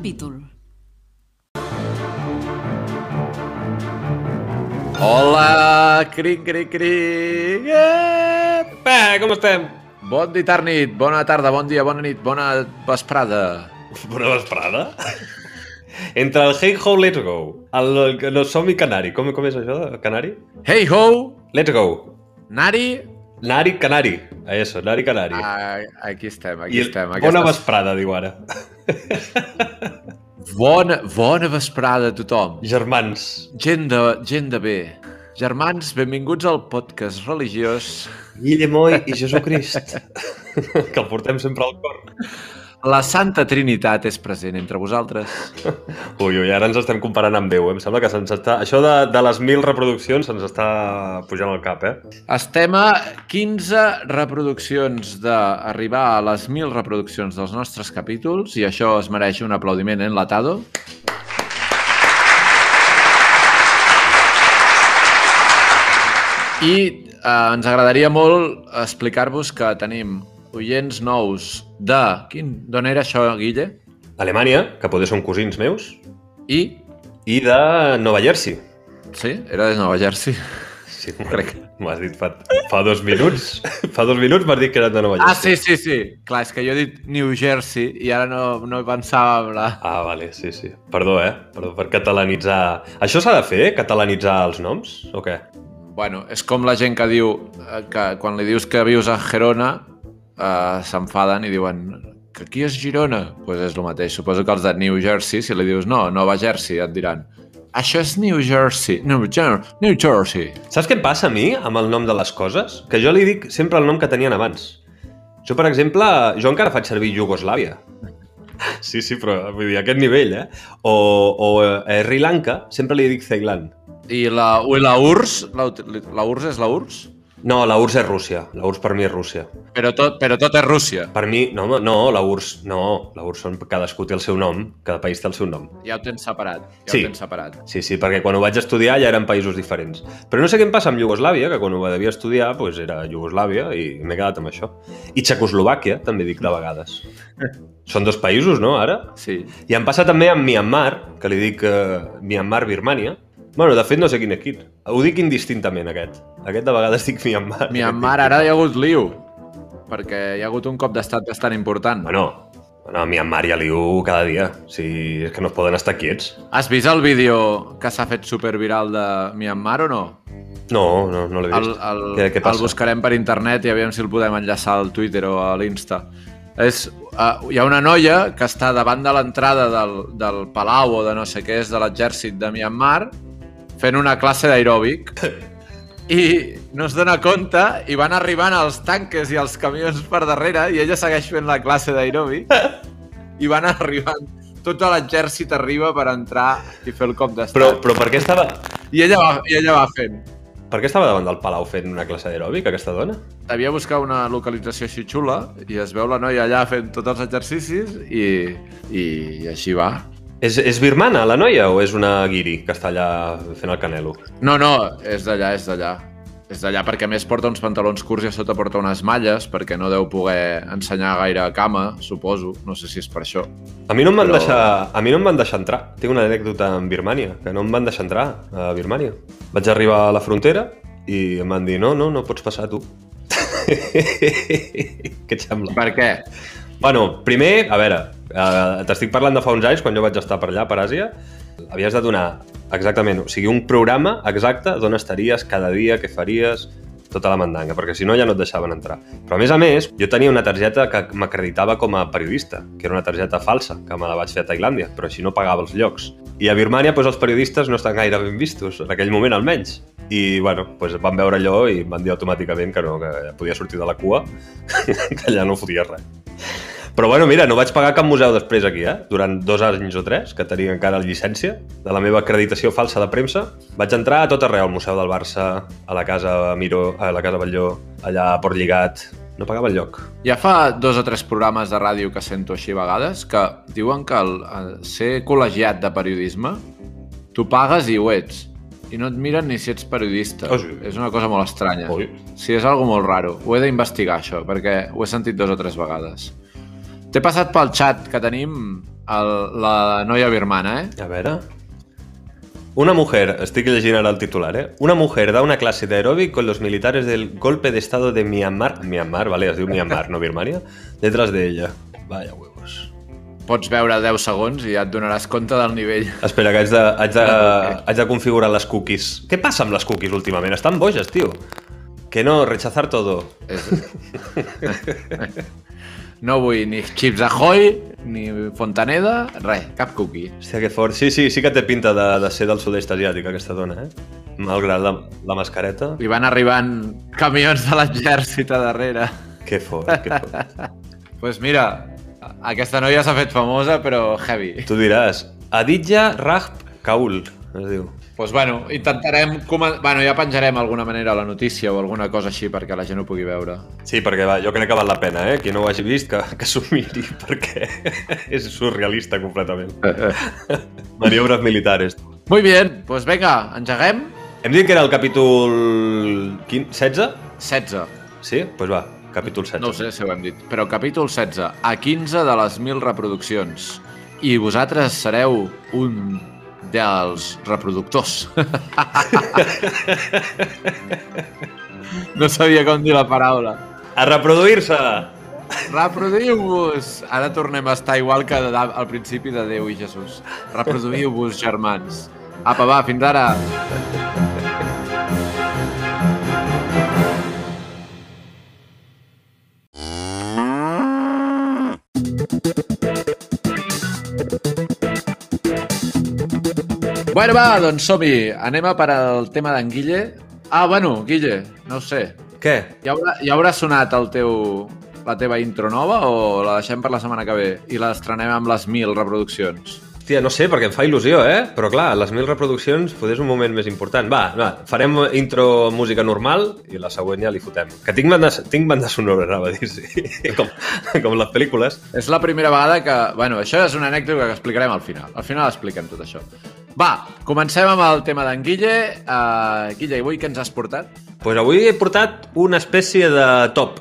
capítol. Hola, crin, crin, crin. Eh! Eh, com estem? Bon dia, tarda, nit, bona tarda, bon dia, bona nit, bona vesprada. Bona vesprada? Entre el Hey Ho, Let's Go, el, el no, Som i Canari, com, com és això, Canari? Hey ho, Let's Go. Nari. Nari, Canari. A eso, Nari, Canari. Ah, aquí estem, aquí I estem. bona vesprada, diu ara. Bona, bona vesprada a tothom. Germans. Gent de, gent de bé. Germans, benvinguts al podcast religiós Guillemoy i Jesucrist. que el portem sempre al cor. La Santa Trinitat és present entre vosaltres. Ui, ui, ara ens estem comparant amb Déu. eh? Em sembla que se'ns està... Això de, de les mil reproduccions se'ns està pujant al cap, eh? Estem a 15 reproduccions d'arribar a les 1.000 reproduccions dels nostres capítols i això es mereix un aplaudiment enlatado. I eh, ens agradaria molt explicar-vos que tenim oients nous de... Quin... D'on era això, Guille? Alemanya, que poder són cosins meus, I... i de Nova Jersey. Sí, era de Nova Jersey. Sí, Crec. M'ho has dit fa, fa dos minuts. Fa dos minuts m'has dit que eren de Nova Ah, Jersey. sí, sí, sí. Clar, és que jo he dit New Jersey i ara no, no pensava en la... Ah, vale, sí, sí. Perdó, eh? Perdó per catalanitzar... Això s'ha de fer, eh? Catalanitzar els noms? O què? Bueno, és com la gent que diu eh, que quan li dius que vius a Gerona eh, s'enfaden i diuen que aquí és Girona. Doncs pues és el mateix. Suposo que els de New Jersey, si li dius no, Nova Jersey, et diran això és New Jersey, New, Jer New Jersey. Saps què em passa a mi amb el nom de les coses? Que jo li dic sempre el nom que tenien abans. Jo, per exemple, jo encara faig servir Iugoslàvia. Sí, sí, però vull dir, a aquest nivell, eh? O, o eh, Sri Lanka, sempre li dic Ceilan. I la, i la URSS, la, la URSS és la URSS? No, la URSS és Rússia. La URSS per mi és Rússia. Però tot, però tot és Rússia. Per mi, no, no, la URSS, no, la URSS són, cadascú té el seu nom, cada país té el seu nom. Ja ho tens separat. Ja Sí. ho tens separat. Sí, sí, perquè quan ho vaig estudiar ja eren països diferents. Però no sé què em passa amb Iugoslàvia, que quan ho devia estudiar pues, era Iugoslàvia i m'he quedat amb això. I Txecoslovàquia, també dic de vegades. Són dos països, no, ara? Sí. I em passa també amb Myanmar, que li dic uh, Myanmar-Birmània. Bueno, de fet no sé quin equip. Ho dic indistintament, aquest. Aquest de vegades dic Myanmar. Myanmar, ara hi ha hagut liu, perquè hi ha hagut un cop d'estat bastant important. Bueno, bueno, a Myanmar hi ha liu cada dia. Si és que no es poden estar quiets. Has vist el vídeo que s'ha fet superviral de Myanmar o no? No, no, no l'he El, vist. el, què, què passa? el buscarem per internet i aviam si el podem enllaçar al Twitter o a l'Insta. És, uh, hi ha una noia que està davant de l'entrada del, del palau o de no sé què és de l'exèrcit de Myanmar fent una classe d'aeròbic i no es dona compte i van arribant els tanques i els camions per darrere i ella segueix fent la classe d'aeròbic i van arribant tot l'exèrcit arriba per entrar i fer el cop d'estat. Però, però per què estava... I ella va, i ella va fent. Per què estava davant del Palau fent una classe d'aeròbic, aquesta dona? Devia buscar una localització així xula i es veu la noia allà fent tots els exercicis i, i així va. És, és birmana, la noia, o és una guiri que està allà fent el canelo? No, no, és d'allà, és d'allà. És d'allà perquè a més porta uns pantalons curts i a sota porta unes malles perquè no deu poder ensenyar gaire cama, suposo. No sé si és per això. A mi no em van, Però- deixar, a mi no em van deixar entrar. Tinc una anècdota amb Birmània, que no em van deixar entrar a Birmània. Vaig arribar a la frontera i em van dir, no, no, no pots passar tu. Què et sembla? Per què? Bueno, primer, a veure, eh, t'estic parlant de fa uns anys, quan jo vaig estar per allà, per Àsia, havies de donar exactament, o sigui, un programa exacte d'on estaries cada dia, què faries, tota la mandanga, perquè si no ja no et deixaven entrar. Però a més a més, jo tenia una targeta que m'acreditava com a periodista, que era una targeta falsa, que me la vaig fer a Tailàndia, però així no pagava els llocs. I a Birmània doncs, els periodistes no estan gaire ben vistos, en aquell moment almenys. I bueno, doncs van veure allò i van dir automàticament que no, que podia sortir de la cua, que allà no fotia res. Però bueno, mira, no vaig pagar cap museu després aquí, eh? Durant dos anys o tres, que tenia encara la llicència de la meva acreditació falsa de premsa, vaig entrar a tot arreu, al Museu del Barça, a la Casa Miró, a la Casa Batlló, allà a Port Lligat... No pagava el lloc. Ja fa dos o tres programes de ràdio que sento així a vegades que diuen que el, el ser col·legiat de periodisme tu pagues i ho ets. I no et miren ni si ets periodista. Oh, sí. És una cosa molt estranya. Oi. Sí, és algo molt raro. Ho he d'investigar, això, perquè ho he sentit dos o tres vegades. T'he passat pel xat que tenim el, la noia birmana, eh? A veure... Una mujer, estic llegint ara el titular, eh? Una mujer da una clase de aeróbic con los militares del golpe de estado de Myanmar, Myanmar, vale, es diu Myanmar, no Birmania, detrás de ella. Vaya huevos. Pots veure 10 segons i ja et donaràs compte del nivell. Espera, que haig de, haig de, haig de configurar les cookies. Què passa amb les cookies últimament? Estan boges, tio. Que no, rechazar todo. No vull ni Chips Ahoy, ni Fontaneda, res, cap cookie. Hòstia, que fort. Sí, sí, sí que té pinta de, de ser del sud-est asiàtic, aquesta dona, eh? Malgrat la, la mascareta. Li van arribant camions de l'exèrcit a darrere. Que fort, que fort. Pues mira, aquesta noia s'ha fet famosa, però heavy. Tu diràs, Aditya Rajp Kaul, es diu. Doncs pues bueno, intentarem... Bueno, ja penjarem alguna manera la notícia o alguna cosa així perquè la gent ho pugui veure. Sí, perquè va, jo crec que val la pena, eh? Qui no ho hagi vist, que, que s'ho miri, perquè és surrealista completament. Maniobres militares. Muy bien, pues venga, engeguem. Hem dit que era el capítol 15, 16? 16. Sí? Doncs pues va, capítol 16. No sé si ho hem dit, però capítol 16, a 15 de les 1.000 reproduccions. I vosaltres sereu un dels reproductors. no sabia com dir la paraula. A reproduir-se! Reproduïu-vos! Ara tornem a estar igual que al principi de Déu i Jesús. Reproduïu-vos, germans. Apa, va, fins ara! Bueno, va, doncs som-hi. Anem a per al tema d'en Guille. Ah, bueno, Guille, no sé. Què? Ja haurà, ja haurà sonat el teu, la teva intro nova o la deixem per la setmana que ve i l'estrenem amb les 1.000 reproduccions? Hòstia, no sé, perquè em fa il·lusió, eh? Però clar, les mil reproduccions potser és un moment més important. Va, va, farem intro música normal i la següent ja li fotem. Que tinc banda, tinc banda sonora, anava a dir, sí. Com, com les pel·lícules. És la primera vegada que... Bueno, això és una anècdota que explicarem al final. Al final expliquem tot això. Va, comencem amb el tema d'en Guille. Uh, Guille, avui què ens has portat? pues avui he portat una espècie de top,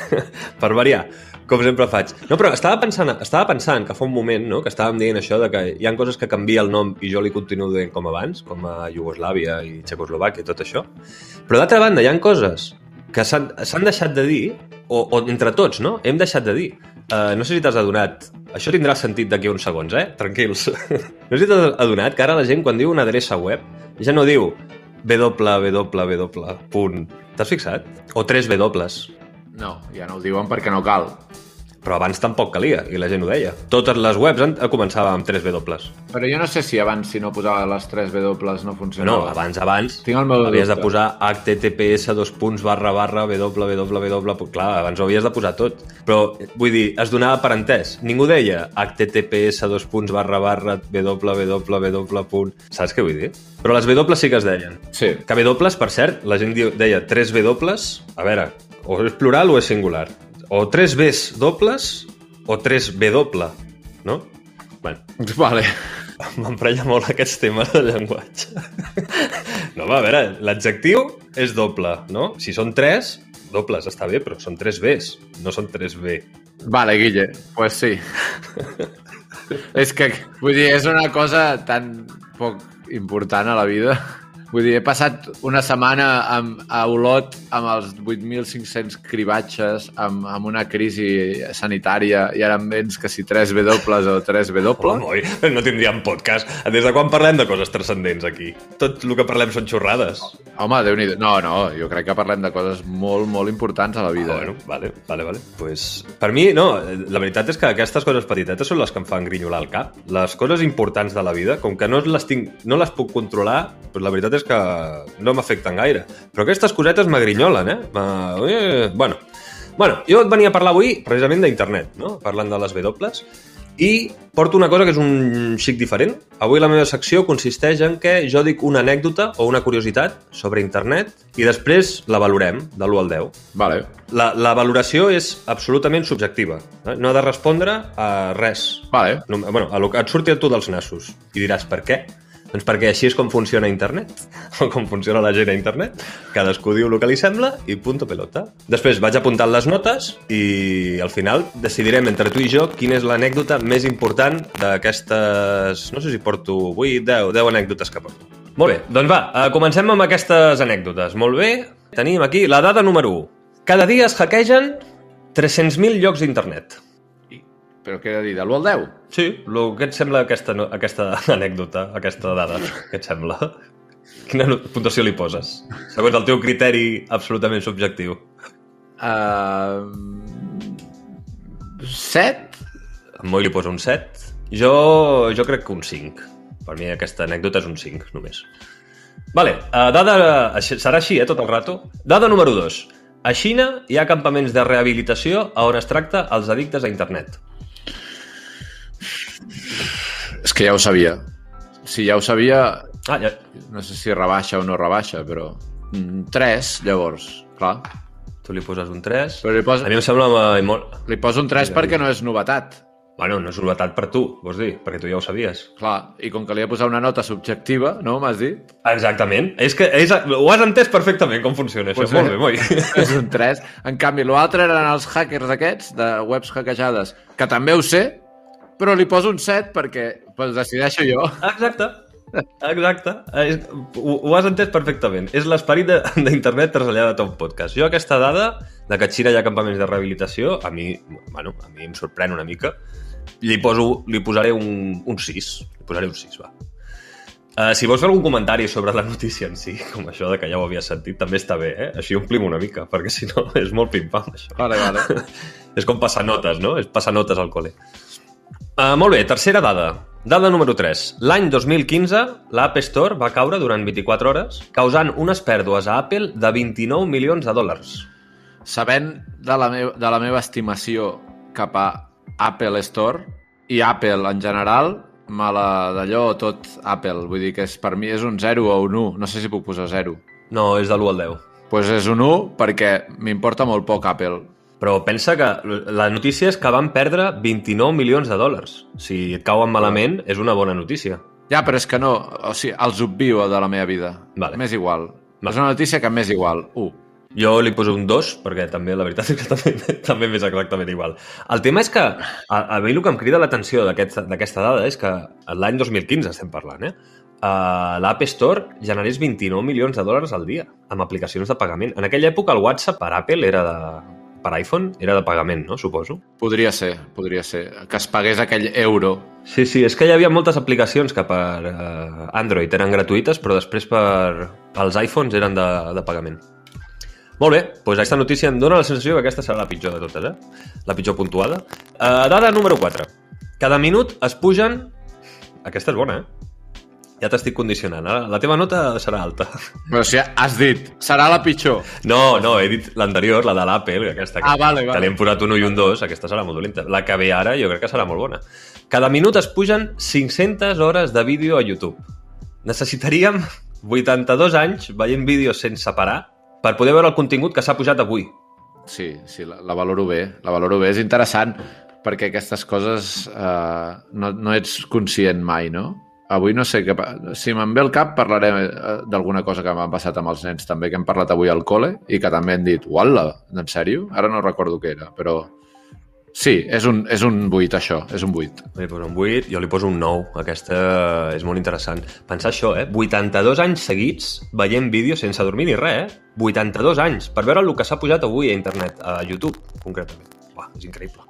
per variar, com sempre faig. No, però estava pensant, estava pensant que fa un moment no, que estàvem dient això de que hi ha coses que canvia el nom i jo li continuo dient com abans, com a Iugoslàvia i Txecoslovàquia i tot això. Però d'altra banda, hi han coses que s'han deixat de dir, o, o entre tots, no? Hem deixat de dir. Uh, no sé si t'has adonat, això tindrà sentit d'aquí uns segons, eh? Tranquils. no sé si t'has adonat que ara la gent quan diu una adreça web ja no diu www. T'has fixat? O 3 W. No, ja no ho diuen perquè no cal. Però abans tampoc calia, i la gent ho deia. Totes les webs han- començaven amb 3 W. Però jo no sé si abans, si no posava les 3 W, no No, funcionava. abans, abans, Tinc el meu havies de dubte. posar https dos punts barra barra www. Clar, abans ho havies de posar tot. Però, vull dir, es donava per entès. Ningú deia https dos punts barra barra www. punt. Saps què vull dir? Però les W sí que es deien. Sí. Que W, per cert, la gent deia 3 W, a veure, o és plural o és singular. O 3 Bs dobles o 3 W, no? Bueno, Vale. m'emprenya molt aquests temes de llenguatge. No, va, a veure, l'adjectiu és doble, no? Si són 3, dobles està bé, però són 3 Bs, no són 3 B. Vale, Guille, pues sí. és que, vull dir, és una cosa tan poc important a la vida. Vull dir, he passat una setmana amb, a Olot amb els 8.500 cribatges, amb, amb una crisi sanitària, i ara em vens que si 3 W o 3 W. Oi, no tindríem podcast. Des de quan parlem de coses transcendents aquí? Tot el que parlem són xorrades. Home, déu nhi No, no, jo crec que parlem de coses molt, molt importants a la vida. Ah, bueno, vale, vale, vale. Pues, per mi, no, la veritat és que aquestes coses petitetes són les que em fan grinyolar el cap. Les coses importants de la vida, com que no les, tinc, no les puc controlar, doncs la veritat és que no m'afecten gaire. Però aquestes cosetes m'agrinyolen, eh? Eh? Bueno, bueno, jo et venia a parlar avui precisament d'internet, no? Parlant de les W. I porto una cosa que és un xic diferent. Avui la meva secció consisteix en que jo dic una anècdota o una curiositat sobre internet i després la valorem de l'1 al 10. Vale. La, la valoració és absolutament subjectiva. Eh? No ha de respondre a res. Vale. No, bueno, a lo que et surti a tu dels nassos. I diràs, per què? Doncs perquè així és com funciona internet, o com funciona la gent a internet. Cadascú diu el que li sembla i punto pelota. Després vaig apuntant les notes i al final decidirem entre tu i jo quina és l'anècdota més important d'aquestes... No sé si porto 8, 10, 10 anècdotes que porto. Molt bé, doncs va, eh, comencem amb aquestes anècdotes. Molt bé, tenim aquí la dada número 1. Cada dia es hackegen 300.000 llocs d'internet. Però què he de dir, de l'1 al 10? Sí, lo, què et sembla aquesta, aquesta anècdota, aquesta dada? Què et sembla? Quina puntuació li poses? Segons el teu criteri absolutament subjectiu. Uh, 7? En Moi li posa un 7. Jo, jo crec que un 5. Per mi aquesta anècdota és un 5, només. Vale, uh, dada... Serà així, eh, tot el rato. Dada número 2. A Xina hi ha campaments de rehabilitació a on es tracta els addictes a internet. És que ja ho sabia. Si ja ho sabia, Ah, ja, no sé si rebaixa o no rebaixa, però... 3, llavors, clar. tu li poses un 3. Però li, pos... A mi em sembla molt... li poso un 3 perquè no és novetat. Bueno, no és novetat per tu, vols dir, perquè tu ja ho sabies. Clar, i com que li he posat una nota subjectiva, no, m'has dit? Exactament. És que és, ho has entès perfectament com funciona això. Pues Molt bé. bé, Moi. És un 3. En canvi, l'altre eren els hackers aquests, de webs hackejades, que també ho sé, però li poso un 7 perquè pues, decideixo jo. Exacte. Exacte. És, ho, ho has entès perfectament. És l'esperit de- d'internet traslladat a tot podcast. Jo aquesta dada de que a Xina hi ha campaments de rehabilitació, a mi, bueno, a mi em sorprèn una mica. Li, poso, li posaré un, un 6. Li posaré un 6, va. Uh, si vols fer algun comentari sobre la notícia en si, com això de que ja ho havia sentit, també està bé, eh? Així omplim una mica, perquè si no és molt pim-pam, això. Vale, vale. És com passar notes, no? És passar notes al col·le. Uh, molt bé, tercera dada. Dada número 3. L'any 2015, l'App Store va caure durant 24 hores, causant unes pèrdues a Apple de 29 milions de dòlars. Sabent de la, meu, de la meva estimació cap a Apple Store i Apple en general, me la d'allò tot Apple. Vull dir que és, per mi és un 0 o un 1. No sé si puc posar 0. No, és de l'1 al 10. Doncs pues és un 1 perquè m'importa molt poc Apple. Però pensa que la notícia és que van perdre 29 milions de dòlars. Si et cauen malament, és una bona notícia. Ja, però és que no, o sigui, els obvio de la meva vida. Vale. M'és igual. Vale. És una notícia que m'és igual. 1. Jo li poso un 2, perquè també la veritat és que també, també m'és exactament igual. El tema és que, a, a mi el que em crida l'atenció d'aquest- d'aquesta dada és que l'any 2015 estem parlant, eh? Uh, l'App Store generés 29 milions de dòlars al dia amb aplicacions de pagament. En aquella època el WhatsApp per Apple era de, per iPhone era de pagament, no? Suposo. Podria ser, podria ser. Que es pagués aquell euro. Sí, sí, és que hi havia moltes aplicacions que per uh, Android eren gratuïtes, però després per als iPhones eren de, de pagament. Molt bé, doncs aquesta notícia em dóna la sensació que aquesta serà la pitjor de totes, eh? La pitjor puntuada. Uh, dada número 4. Cada minut es pugen... Aquesta és bona, eh? Ja t'estic condicionant. Ara la teva nota serà alta. Però si has dit, serà la pitjor. No, no, he dit l'anterior, la de l'Apple, aquesta que, Ah, vale, que vale. li hem posat un 1 i un 2, aquesta serà molt dolenta. La que ve ara jo crec que serà molt bona. Cada minut es pugen 500 hores de vídeo a YouTube. Necessitaríem 82 anys veient vídeos sense parar per poder veure el contingut que s'ha pujat avui. Sí, sí, la, la valoro bé. La valoro bé. És interessant perquè aquestes coses eh, no, no ets conscient mai, no? Avui no sé què... Si me'n ve el cap parlaré eh, d'alguna cosa que m'ha passat amb els nens també, que hem parlat avui al col·le i que també han dit, uala, en sèrio? Ara no recordo què era, però... Sí, és un, és un 8, això, és un 8. Li poso un 8, jo li poso un 9. Aquesta és molt interessant. Pensar això, eh? 82 anys seguits veient vídeos sense dormir ni res, eh? 82 anys per veure el que s'ha pujat avui a internet, a YouTube, concretament. Uah, és increïble.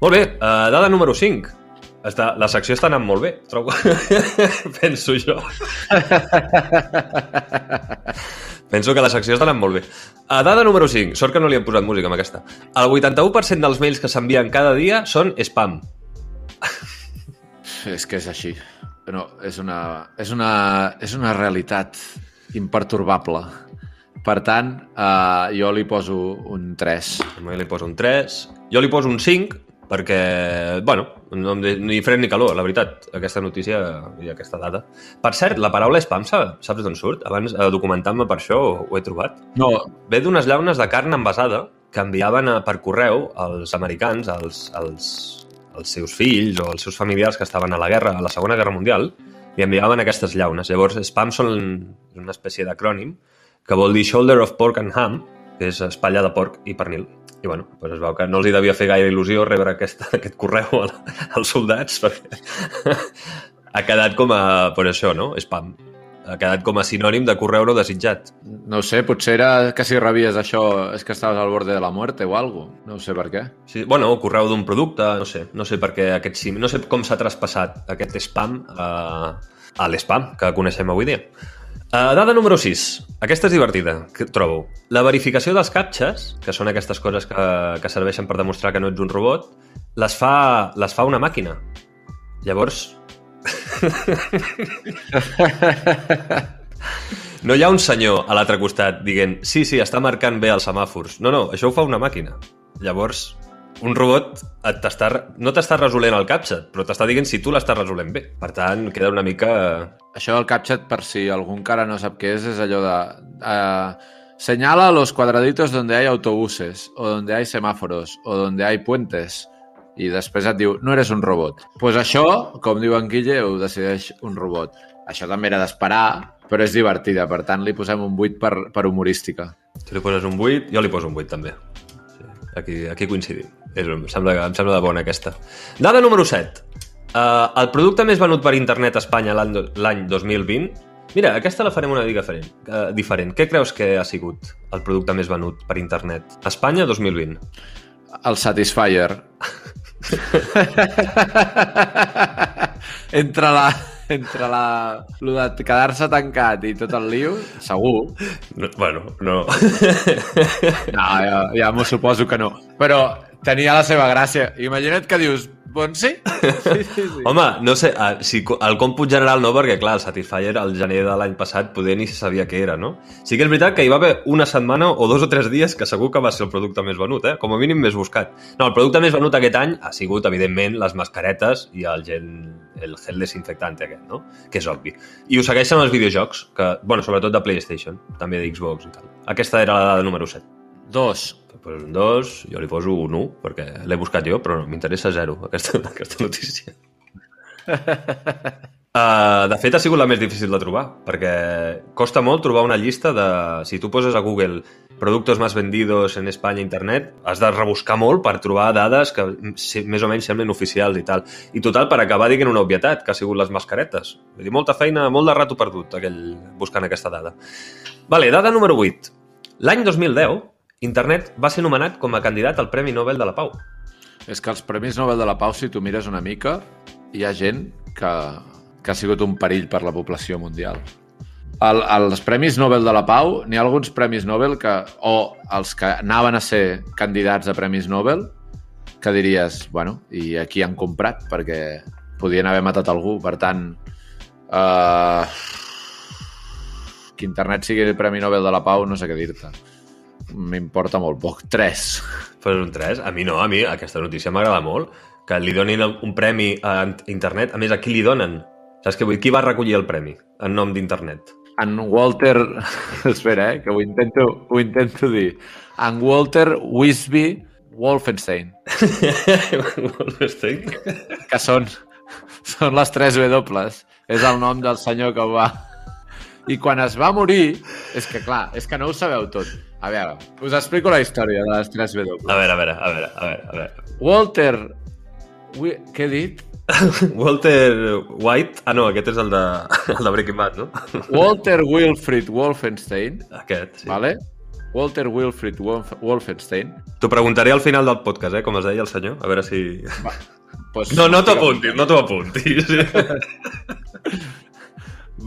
Molt bé, uh, dada número 5. Està, la secció està anant molt bé, trobo. Penso jo. Penso que la secció està anant molt bé. A dada número 5. Sort que no li hem posat música amb aquesta. El 81% dels mails que s'envien cada dia són spam. És que és així. No, és una, és una, és una realitat imperturbable. Per tant, eh, jo li poso un 3. Jo li poso un 3. Jo li poso un 5, perquè, bueno, no ni fred ni calor, la veritat, aquesta notícia i aquesta dada. Per cert, la paraula spam, saps, d'on surt? Abans, eh, documentant-me per això, ho, he trobat. No, Ve d'unes llaunes de carn envasada que enviaven a, per correu als americans, als, als, als seus fills o als seus familiars que estaven a la guerra, a la Segona Guerra Mundial, li enviaven aquestes llaunes. Llavors, spam són una espècie d'acrònim que vol dir Shoulder of Pork and Ham, que és espatlla de porc i pernil. I bueno, doncs es veu que no els hi devia fer gaire il·lusió rebre aquest, aquest correu al, als soldats perquè ha quedat com a, per això, no? Spam. Ha quedat com a sinònim de correu no desitjat. No ho sé, potser era que si rebies això és que estaves al borde de la muerte o algo. No sé per què. Sí, bueno, correu d'un producte, no sé, no sé per què aquest sim, no sé com s'ha traspassat aquest spam a, a l'spam que coneixem avui dia. Uh, dada número 6. Aquesta és divertida, que trobo. La verificació dels captxes, que són aquestes coses que, que serveixen per demostrar que no ets un robot, les fa, les fa una màquina. Llavors... no hi ha un senyor a l'altre costat dient sí, sí, està marcant bé els semàfors. No, no, això ho fa una màquina. Llavors, un robot et t'està, no t'està resolent el captcha, però t'està dient si tu l'estàs resolent bé. Per tant, queda una mica... Això del CapChat, per si algú encara no sap què és, és allò de... Uh, señala los cuadraditos donde hay autobuses, o donde hay semáforos, o donde hay puentes. I després et diu, no eres un robot. Doncs pues això, com diu en Guille, ho decideix un robot. Això també era d'esperar, però és divertida. Per tant, li posem un 8 per, per humorística. Tu li poses un 8, jo li poso un 8 també. Sí, aquí, aquí coincidim. És, em, sembla, em sembla de bona aquesta. Dada número 7. Uh, el producte més venut per internet a Espanya l'any 2020 Mira, aquesta la farem una mica diferent, uh, diferent. Què creus que ha sigut el producte més venut per internet? a Espanya 2020. El Satisfyer. entre la... Entre la... Lo de quedar-se tancat i tot el lío, segur. No, bueno, no. No, ja, ja m'ho suposo que no. Però tenia la seva gràcia. Imagina't que dius, bon sí? Sí, sí, sí. Home, no sé, ah, si, el còmput general no, perquè clar, el Satisfyer al gener de l'any passat poder ni se sabia què era, no? Sí que és veritat que hi va haver una setmana o dos o tres dies que segur que va ser el producte més venut, eh? Com a mínim més buscat. No, el producte més venut aquest any ha sigut, evidentment, les mascaretes i el gel, el gel desinfectante aquest, no? Que és obvi. I ho segueixen els videojocs, que, bueno, sobretot de PlayStation, també de Xbox i tal. Aquesta era la dada número 7. Dos. Pues un 2, jo li poso un 1, perquè l'he buscat jo, però no, m'interessa zero, aquesta, aquesta notícia. Uh, de fet, ha sigut la més difícil de trobar, perquè costa molt trobar una llista de... Si tu poses a Google productos más vendidos en Espanya internet, has de rebuscar molt per trobar dades que més o menys semblen oficials i tal. I total, per acabar dient una obvietat, que ha sigut les mascaretes. Vull dir, molta feina, molt de rato perdut aquell, buscant aquesta dada. Vale, dada número 8. L'any 2010, Internet va ser nomenat com a candidat al Premi Nobel de la Pau. És que els Premis Nobel de la Pau, si tu mires una mica, hi ha gent que, que ha sigut un perill per la població mundial. El, els Premis Nobel de la Pau, n'hi ha alguns Premis Nobel que, o els que anaven a ser candidats a Premis Nobel, que diries, bueno, i aquí han comprat, perquè podien haver matat algú. Per tant, eh, que internet sigui el Premi Nobel de la Pau, no sé què dir-te. M'importa molt poc. Tres. Però un 3, a mi no, a mi aquesta notícia m'agrada molt, que li donin un premi a internet. A més, a qui li donen? Saps què vull? Qui va recollir el premi en nom d'internet? En Walter... Espera, eh, que ho intento, ho intento dir. En Walter Wisby Wolfenstein, Wolfenstein? que són, són les tres W. És el nom del senyor que ho va... I quan es va morir, és que clar, és que no ho sabeu tot. A veure, us explico la història de les tres W. A veure, a veure, a veure, a veure, a veure. Walter... Wi... Què he dit? Walter White... Ah, no, aquest és el de, el de Breaking Bad, no? Walter Wilfrid Wolfenstein, Aquest, sí. vale? Walter Wilfrid Wolf Wolfenstein. T'ho preguntaré al final del podcast, eh, com es deia el senyor, a veure si... Pues, No, no t'ho apuntis, no t'ho apuntis.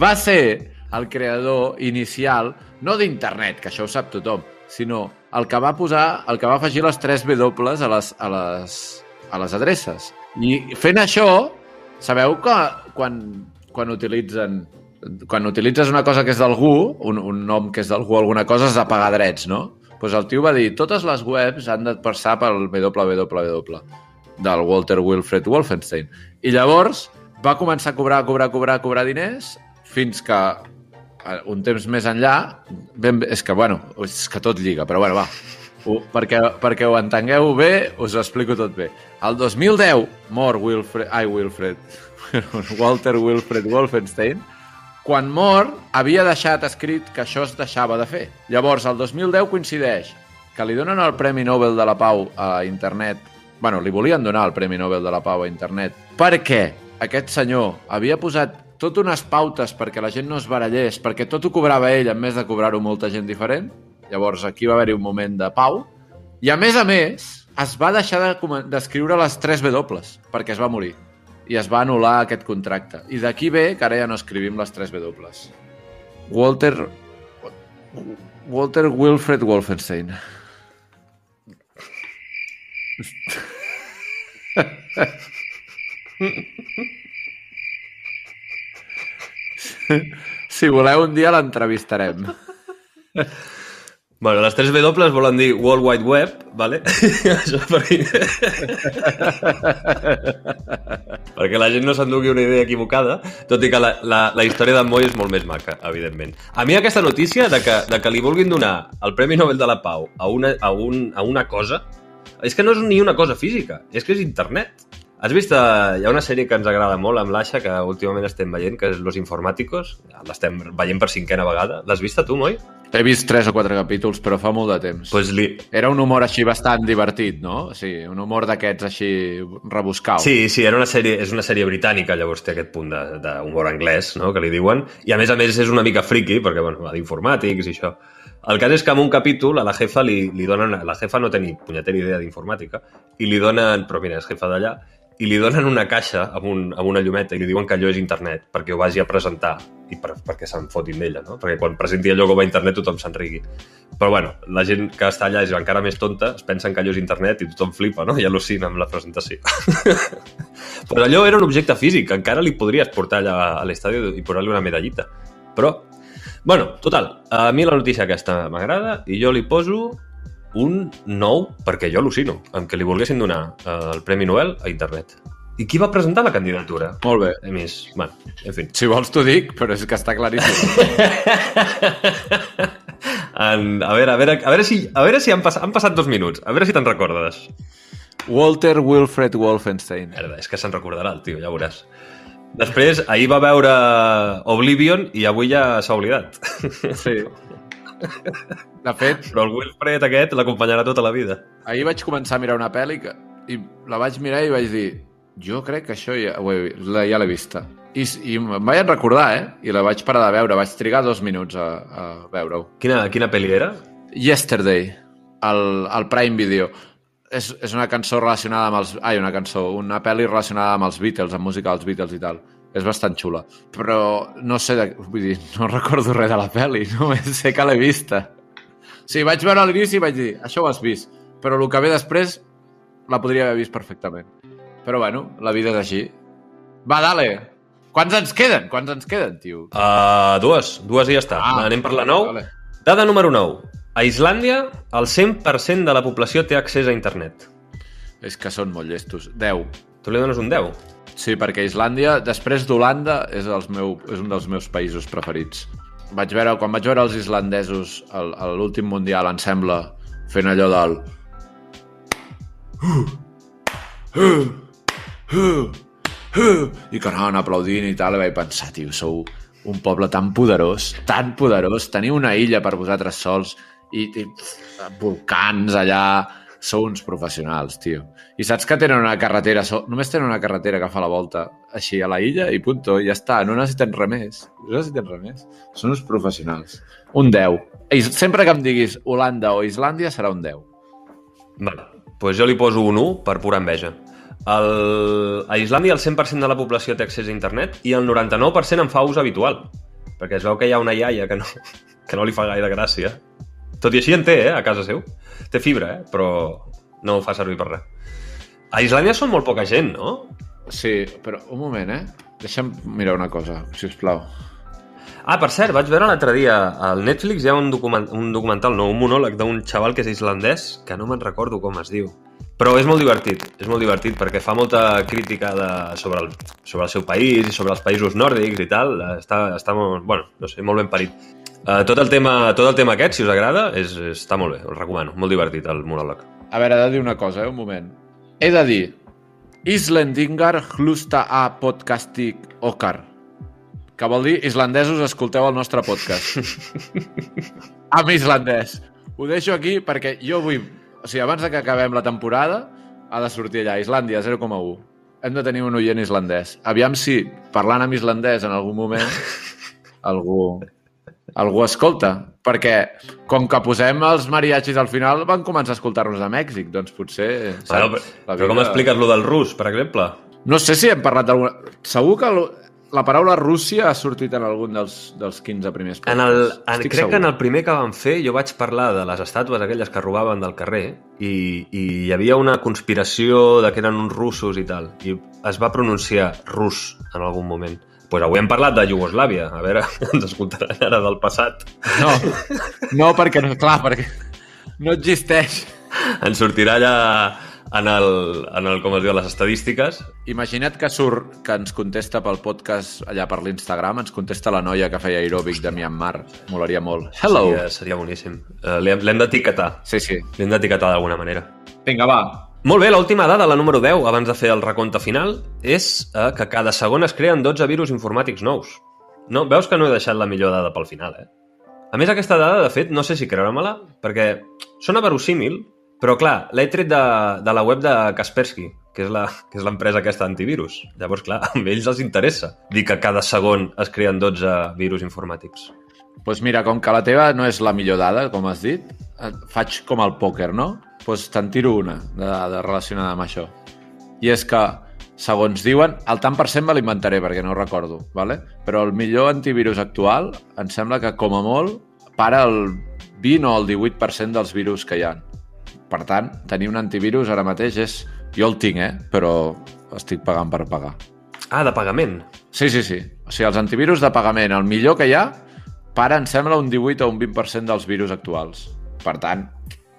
va ser el creador inicial, no d'internet, que això ho sap tothom, sinó el que va posar, el que va afegir les 3 W a les, a les, a les adreces. I fent això, sabeu que quan, quan utilitzen quan utilitzes una cosa que és d'algú, un, un nom que és d'algú, alguna cosa, has de pagar drets, no? Doncs pues el tio va dir, totes les webs han de passar pel www del Walter Wilfred Wolfenstein. I llavors va començar a cobrar, a cobrar, a cobrar, a cobrar diners fins que un temps més enllà, ben, és que, bueno, és que tot lliga, però bueno, va. Ho, perquè, perquè ho entengueu bé, us ho explico tot bé. El 2010 mor Wilfred... Ai, Wilfred. Walter Wilfred Wolfenstein. Quan mor, havia deixat escrit que això es deixava de fer. Llavors, el 2010 coincideix que li donen el Premi Nobel de la Pau a internet. bueno, li volien donar el Premi Nobel de la Pau a internet perquè aquest senyor havia posat tot unes pautes perquè la gent no es barallés, perquè tot ho cobrava ell en més de cobrar-ho molta gent diferent. Llavors aquí va haver-hi un moment de pau. I a més a més, es va deixar de d'escriure les 3 W perquè es va morir. I es va anul·lar aquest contracte. I d'aquí ve que ara ja no escrivim les 3 W. Walter... Walter Wilfred Wolfenstein. Si voleu, un dia l'entrevistarem. Bueno, les 3 W volen dir World Wide Web, vale? Això perquè... perquè la gent no s'endugui una idea equivocada, tot i que la, la, la història d'en Moy és molt més maca, evidentment. A mi aquesta notícia de que, de que li vulguin donar el Premi Nobel de la Pau a una, a, un, a una cosa, és que no és ni una cosa física, és que és internet. Has vist, eh, hi ha una sèrie que ens agrada molt amb l'Aixa, que últimament estem veient, que és Los Informáticos, l'estem veient per cinquena vegada. L'has vista tu, Moi? He vist tres o quatre capítols, però fa molt de temps. Pues li, Era un humor així bastant divertit, no? Sí, un humor d'aquests així rebuscau. Sí, sí, era una sèrie, és una sèrie britànica, llavors té aquest punt de- d'humor anglès, no?, que li diuen, i a més a més és una mica friki, perquè, bueno, va d'informàtics i això. El cas és que en un capítol a la jefa li, li donen... La jefa no té ni punyetera idea d'informàtica, i li donen... Però mira, és jefa d'allà, i li donen una caixa amb, un, amb una llumeta i li diuen que allò és internet, perquè ho vagi a presentar i per, perquè se'n fotin d'ella, no? Perquè quan presenti allò com a internet tothom se'n rigui. Però bueno, la gent que està allà és encara més tonta, es pensen que allò és internet i tothom flipa, no? I al·lucina amb la presentació. Però allò era un objecte físic, encara li podries portar allà a l'estadi i posar-li una medallita. Però, bueno, total, a mi la notícia aquesta m'agrada i jo li poso un 9 perquè jo al·lucino amb que li volguessin donar eh, el Premi Nobel a internet. I qui va presentar la candidatura? Molt bé. A més, bueno, en fi. Si vols t'ho dic, però és que està claríssim. En, a veure, a veure, a veure si, a veure si han, pas, han passat dos minuts. A veure si te'n recordes. Walter Wilfred Wolfenstein. Merda, és que se'n recordarà el tio, ja veuràs. Després, ahir va veure Oblivion i avui ja s'ha oblidat. Sí. De fet, Però el Wilfred aquest l'acompanyarà tota la vida. ahir vaig començar a mirar una pel·li que, i la vaig mirar i vaig dir jo crec que això ja, ho he, la, ja l'he vista. I, I em vaig recordar, eh? I la vaig parar de veure. Vaig trigar dos minuts a, a veure-ho. Quina, quina pel·li era? Yesterday, al, al Prime Video. És, és una cançó relacionada amb els... Ai, una cançó, una pel·li relacionada amb els Beatles, amb música dels Beatles i tal. És bastant xula. Però no sé, de, vull dir, no recordo res de la pel·li, només sé que l'he vista. Sí, vaig veure l'inici i vaig dir, això ho has vist, però el que ve després la podria haver vist perfectament. Però bueno, la vida és així. Va, dale! Quants ens queden? Quants ens queden, tio? Uh, dues, dues i ja està. Ah, Anem per la 9. Vale. Dada número 9. A Islàndia, el 100% de la població té accés a internet. És que són molt llestos. 10. Tu li dones un 10? Sí, perquè Islàndia, després d'Holanda, és, els meu, és un dels meus països preferits. Vaig veure, quan vaig veure els islandesos a l'últim mundial, em sembla, fent allò del... I que anaven aplaudint i tal, i vaig pensar, tio, sou un poble tan poderós, tan poderós, teniu una illa per vosaltres sols i, i pff, volcans allà, sou uns professionals, tio. I saps que tenen una carretera, so... només tenen una carretera que fa la volta així a la illa i punto, i ja està, no necessiten res més. No necessiten res més. Són uns professionals. Un 10. I sempre que em diguis Holanda o Islàndia serà un 10. Vale. Pues jo li poso un 1 per pura enveja. El... A Islàndia el 100% de la població té accés a internet i el 99% en fa ús habitual. Perquè es veu que hi ha una iaia que no, que no li fa gaire gràcia. Tot i així en té, eh, a casa seu. Té fibra, eh, però no ho fa servir per res. A Islàndia són molt poca gent, no? Sí, però un moment, eh? Deixa'm mirar una cosa, si us plau. Ah, per cert, vaig veure l'altre dia al Netflix hi ha un, document, un documental, no, un monòleg d'un xaval que és islandès, que no me'n recordo com es diu. Però és molt divertit, és molt divertit perquè fa molta crítica de, sobre, el, sobre el seu país i sobre els països nòrdics i tal. Està, està molt, bueno, no sé, molt ben parit. Uh, tot, el tema, tot el tema aquest, si us agrada, és, està molt bé, us recomano. Molt divertit el monòleg. A veure, he de dir una cosa, eh? un moment. He de dir, Islendingar hlusta a podcastik okar. Que vol dir, islandesos, escolteu el nostre podcast. Amb islandès. Ho deixo aquí perquè jo vull... O sigui, abans de que acabem la temporada, ha de sortir allà, Islàndia, 0,1. Hem de tenir un oient islandès. Aviam si, parlant amb islandès en algun moment, algú, algú escolta. Perquè, com que posem els mariachis al final, van començar a escoltar-nos a Mèxic. Doncs potser... Saps? però, La però com expliques lo del rus, per exemple? No sé si hem parlat d'alguna... Segur que la paraula Rússia ha sortit en algun dels, dels 15 primers En el, podcasts. en, crec segur. que en el primer que vam fer jo vaig parlar de les estàtues aquelles que robaven del carrer i, i hi havia una conspiració de que eren uns russos i tal i es va pronunciar rus en algun moment. Pues avui hem parlat de Iugoslàvia, a veure, ens escoltaran ara del passat. No, no perquè, no, clar, perquè no existeix. Ens sortirà allà en el, en el com es diu, les estadístiques. Imagina't que surt, que ens contesta pel podcast allà per l'Instagram, ens contesta la noia que feia aeròbic de Myanmar. Molaria molt. Hello! Seria, seria boníssim. Uh, L'hem l'hem d'etiquetar. Sí, sí. L'hem d'etiquetar d'alguna manera. Vinga, va. Molt bé, l'última dada, la número 10, abans de fer el recompte final, és eh, que cada segon es creen 12 virus informàtics nous. No, veus que no he deixat la millor dada pel final, eh? A més, aquesta dada, de fet, no sé si creure-me-la, perquè sona verosímil, però clar, l'he tret de, de la web de Kaspersky, que és l'empresa aquesta d'antivirus. Llavors, clar, a ells els interessa dir que cada segon es creen 12 virus informàtics. Pues mira, com que la teva no és la millor dada, com has dit, faig com el pòquer, no? Doncs pues te'n tiro una de, de relacionada amb això. I és que, segons diuen, el tant per cent me l'inventaré perquè no ho recordo, ¿vale? però el millor antivirus actual em sembla que, com a molt, para el 20 o el 18% dels virus que hi ha. Per tant, tenir un antivirus ara mateix és... Jo el tinc, eh? Però estic pagant per pagar. Ah, de pagament. Sí, sí, sí. O sigui, els antivirus de pagament, el millor que hi ha, para, em sembla, un 18 o un 20% dels virus actuals. Per tant,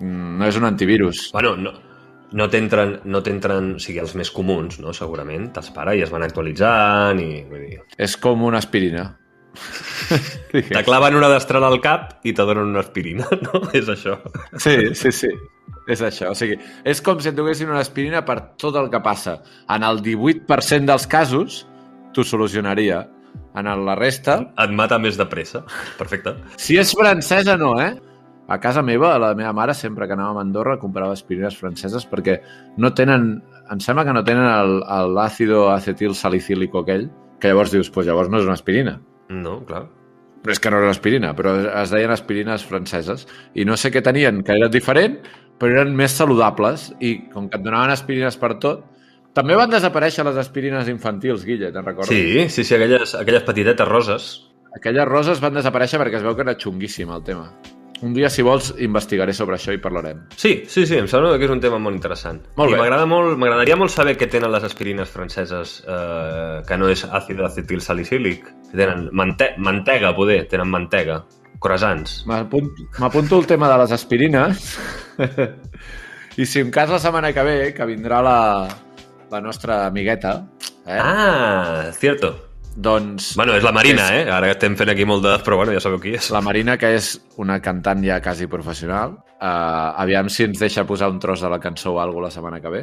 mm, no és un antivirus. Bueno, no, no t'entren, no t'entren, o sigui, els més comuns, no? segurament, te'ls para i es van actualitzant i... Vull dir, És com una aspirina. te claven una destral al cap i te donen una aspirina, no? És això. Sí, sí, sí. És això. O sigui, és com si et donessin una aspirina per tot el que passa. En el 18% dels casos, t'ho solucionaria. En la resta, Et mata més de pressa. Perfecte. si és francesa, no, eh? A casa meva, la meva mare, sempre que anàvem a Andorra, comprava aspirines franceses perquè no tenen... Em sembla que no tenen l'àcido acetil salicílico aquell, que llavors dius, pues llavors no és una aspirina. No, clar. Però és que no era una aspirina, però es deien aspirines franceses. I no sé què tenien, que era diferent, però eren més saludables i com que et donaven aspirines per tot... També van desaparèixer les aspirines infantils, Guille, te'n recordes? Sí, sí, sí, aquelles, aquelles petitetes roses. Aquelles roses van desaparèixer perquè es veu que era xunguíssim el tema. Un dia, si vols, investigaré sobre això i parlarem. Sí, sí, sí, em sembla que és un tema molt interessant. Molt I bé. m'agrada molt, m'agradaria molt saber què tenen les aspirines franceses eh, que no és àcid acetil salicílic. Tenen mante mantega, poder, tenen mantega. Croissants. M'apunto el tema de les aspirines i si en cas la setmana que ve, que vindrà la, la nostra amigueta, eh? Ah, cierto. doncs Bueno, és la Marina, eh? Ara estem fent aquí molt de... Però bueno, ja sabeu qui és. la Marina, que és una cantant ja quasi professional, uh, aviam si ens deixa posar un tros de la cançó o alguna la setmana que ve,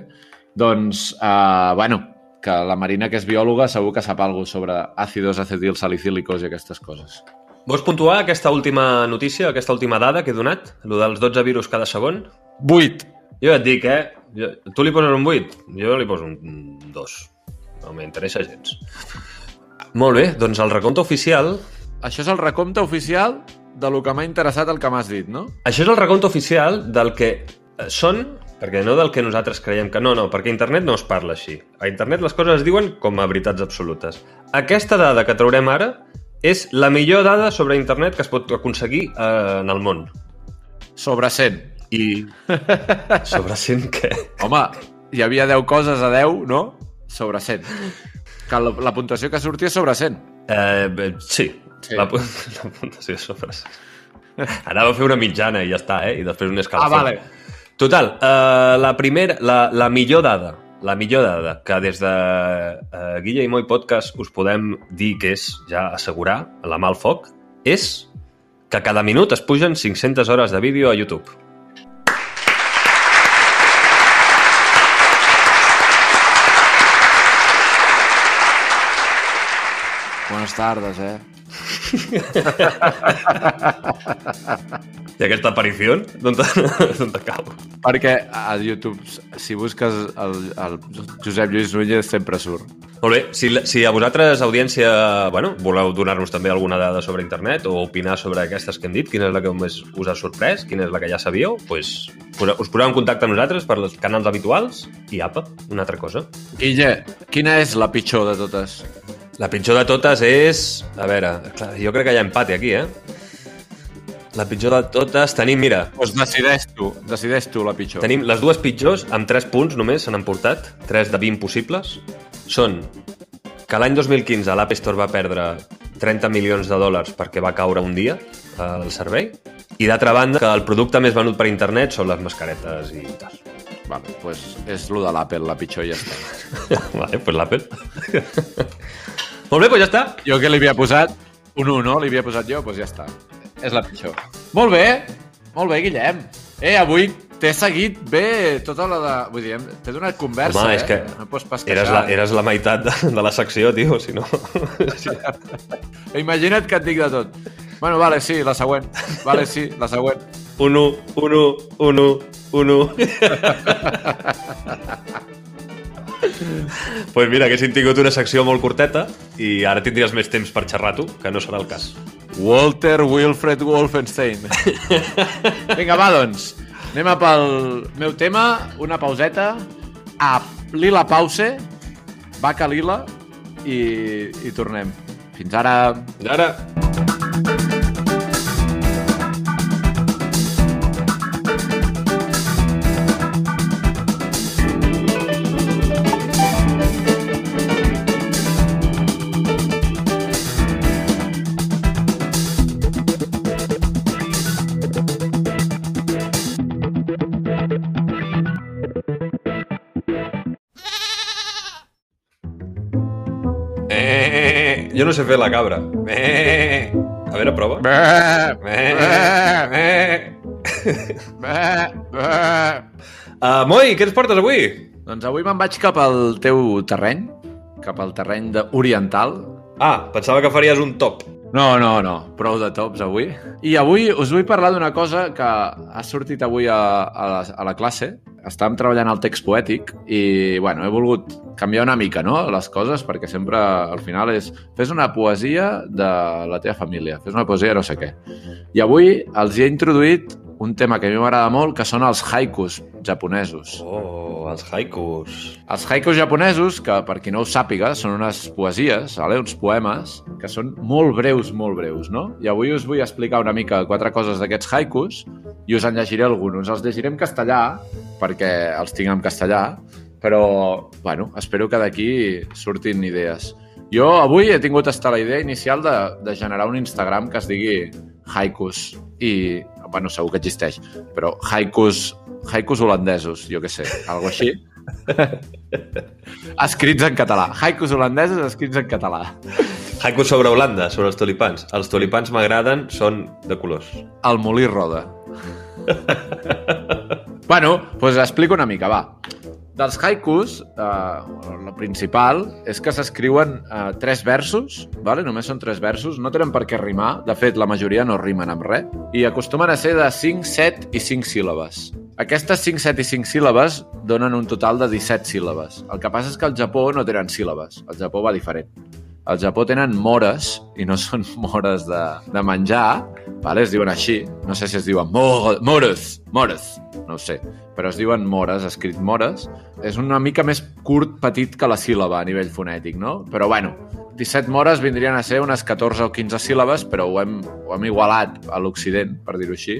doncs, uh, bueno, que la Marina, que és biòloga, segur que sap alguna sobre àcidos acetil salicílicos i aquestes coses. Vols puntuar aquesta última notícia, aquesta última dada que he donat? Lo dels 12 virus cada segon? 8. Jo et dic, eh? Jo, tu li poses un 8, jo li poso un 2. No m'interessa gens. Molt bé, doncs el recompte oficial... Això és el recompte oficial de lo que m'ha interessat el que m'has dit, no? Això és el recompte oficial del que eh, són, perquè no del que nosaltres creiem que no, no, perquè a internet no es parla així. A internet les coses es diuen com a veritats absolutes. Aquesta dada que traurem ara és la millor dada sobre internet que es pot aconseguir eh, en el món. Sobre 100. I sobre 100 què? Home, hi havia 10 coses a 10, no? Sobre 100. Que la, la puntuació que sortia sobre 100. Eh, sí, Sí. La, la puntuació sobre 100. Anava a fer una mitjana i ja està, eh? I després un Ah, escalfó. vale. Total, eh, la primera, la, la millor dada, la millor dada que des de eh, Guilla i Moi Podcast us podem dir que és ja assegurar la mà al foc, és que cada minut es pugen 500 hores de vídeo a YouTube. Buenas tardes, eh? I aquesta aparició, d'on cau? Perquè a YouTube, si busques el, el Josep Lluís Núñez, sempre surt. Molt bé, si, si a vosaltres, audiència, bueno, voleu donar-nos també alguna dada sobre internet o opinar sobre aquestes que hem dit, quina és la que més us ha sorprès, quina és la que ja sabíeu, pues, us poseu en contacte amb nosaltres per els canals habituals i apa, una altra cosa. Illa, quina és la pitjor de totes? La pitjor de totes és... A veure, clar, jo crec que hi ha empate aquí, eh? La pitjor de totes tenim, mira... Doncs decideix tu, decideix tu la pitjor. Tenim les dues pitjors, amb 3 punts només se n'han portat, 3 de 20 possibles. Són que l'any 2015 l'App Store va perdre 30 milions de dòlars perquè va caure un dia el servei, i d'altra banda que el producte més venut per internet són les mascaretes i tal. Vale, pues és lo de l'Apple, la pitjor ja està. vale, pues l'Apple. Molt bé, doncs ja està. Jo que li havia posat un 1, no? Li havia posat jo, doncs ja està. És la pitjor. Molt bé, molt bé, Guillem. Eh, avui t'he seguit bé tota la de... Vull dir, t'he donat conversa, Home, eh? és que no pots pas queixar. eres la, eres la meitat de, de la secció, tio, si no... Sí. Imagina't que et dic de tot. Bueno, vale, sí, la següent. Vale, sí, la següent. Uno, uno, uno, uno. pues mira, haguéssim tingut una secció molt curteta i ara tindries més temps per xerrar tu, que no serà el cas. Walter Wilfred Wolfenstein. Vinga, va, doncs. Anem a pel meu tema, una pauseta, a Lila Pause, Vaca Lila, i, i tornem. Fins ara. Fins ara. Jo no sé fer la cabra. Eh, a veure, prova. Bé, Eh, bé, bé. Uh, Moi, què ens portes avui? Doncs avui me'n vaig cap al teu terreny, cap al terreny de oriental. Ah, pensava que faries un top. No, no, no, prou de tops avui. I avui us vull parlar d'una cosa que ha sortit avui a, a, la, a la classe. Estàvem treballant el text poètic i, bueno, he volgut canviar una mica, no?, les coses, perquè sempre, al final, és fes una poesia de la teva família, fes una poesia no sé què. I avui els he introduït un tema que a mi m'agrada molt, que són els haikus japonesos. Oh, els haikus. Els haikus japonesos, que per qui no ho sàpiga, són unes poesies, vale? uns poemes, que són molt breus, molt breus, no? I avui us vull explicar una mica quatre coses d'aquests haikus i us en llegiré alguns. Els llegiré en castellà, perquè els tinc en castellà, però, bueno, espero que d'aquí surtin idees. Jo avui he tingut hasta la idea inicial de, de generar un Instagram que es digui haikus i, bueno, segur que existeix, però haikus, haikus holandesos, jo que sé, algo així. escrits en català. Haikus holandesos escrits en català. Haikus sobre Holanda, sobre els tulipans. Els tulipans m'agraden, són de colors. El molí roda. bueno, doncs pues explico una mica, va. Dels haikus, eh, el principal és que s'escriuen eh, tres versos, vale? només són tres versos, no tenen per què rimar, de fet la majoria no rimen amb res, i acostumen a ser de 5, 7 i 5 síl·labes. Aquestes 5, 7 i 5 síl·labes donen un total de 17 síl·labes. El que passa és que al Japó no tenen síl·labes, al Japó va diferent. Al Japó tenen mores, i no són mores de, de menjar, vale? es diuen així. No sé si es diuen mor mores, mores, no ho sé. Però es diuen mores, escrit mores. És una mica més curt, petit que la síl·laba a nivell fonètic, no? Però bueno, 17 mores vindrien a ser unes 14 o 15 síl·labes, però ho hem, ho hem igualat a l'Occident, per dir-ho així,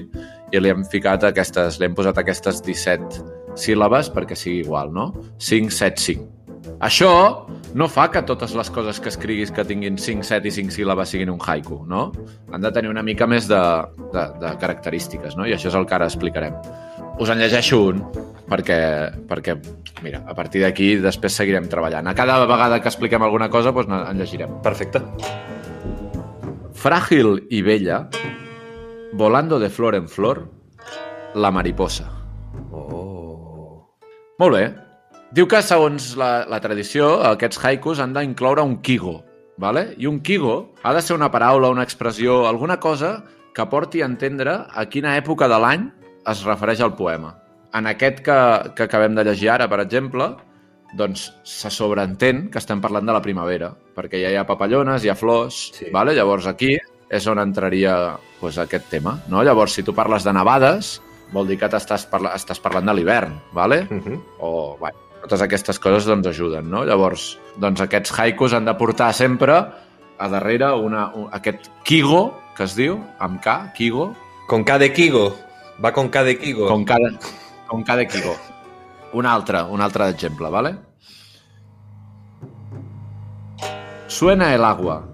i li hem ficat aquestes, li hem posat aquestes 17 síl·labes perquè sigui igual, no? 5, 7, 5. Això no fa que totes les coses que escriguis que tinguin 5, 7 i 5 síl·labes siguin un haiku, no? Han de tenir una mica més de, de, de característiques, no? I això és el que ara explicarem. Us en llegeixo un, perquè, perquè mira, a partir d'aquí després seguirem treballant. A cada vegada que expliquem alguna cosa, doncs en llegirem. Perfecte. Fràgil i vella, Volando de flor en flor, la mariposa. Oh. Molt bé. Diu que, segons la, la tradició, aquests haikus han d'incloure un kigo, vale? i un kigo ha de ser una paraula, una expressió, alguna cosa que porti a entendre a quina època de l'any es refereix al poema. En aquest que, que acabem de llegir ara, per exemple, doncs se sobreentén que estem parlant de la primavera, perquè ja hi ha papallones, hi ha flors, Sí. vale? llavors aquí és on entraria pues, aquest tema. No? Llavors, si tu parles de nevades, vol dir que t'estàs parla estàs parlant de l'hivern, vale? Uh -huh. o bueno, totes aquestes coses doncs ajuden, no? Llavors, doncs aquests haikus han de portar sempre a darrere una, un, aquest kigo, que es diu, amb K, kigo, Con K de Kigo. Va con K de Kigo. con cada, con cada kigo. Un altre, un altre exemple, ¿vale? Suena el agua,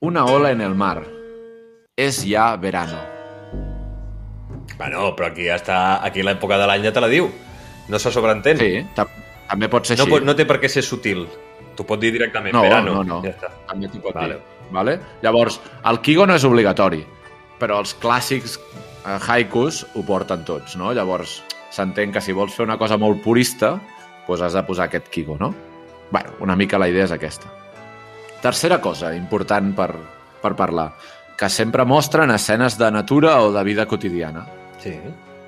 una ola en el mar. Es ya verano. Bueno, però aquí ja està... Aquí l'època de l'any ja te la diu. No se sobreentén. Sí, també pot ser No, així. pot, no té per què ser sutil. T'ho pot dir directament. No, verano. no, no. Ja està. també t'hi pot Vale. dir. Vale? Llavors, el Kigo no és obligatori, però els clàssics eh, haikus ho porten tots, no? Llavors, s'entén que si vols fer una cosa molt purista, doncs has de posar aquest Kigo, no? bueno, una mica la idea és aquesta. Tercera cosa important per, per parlar, que sempre mostren escenes de natura o de vida quotidiana. Sí.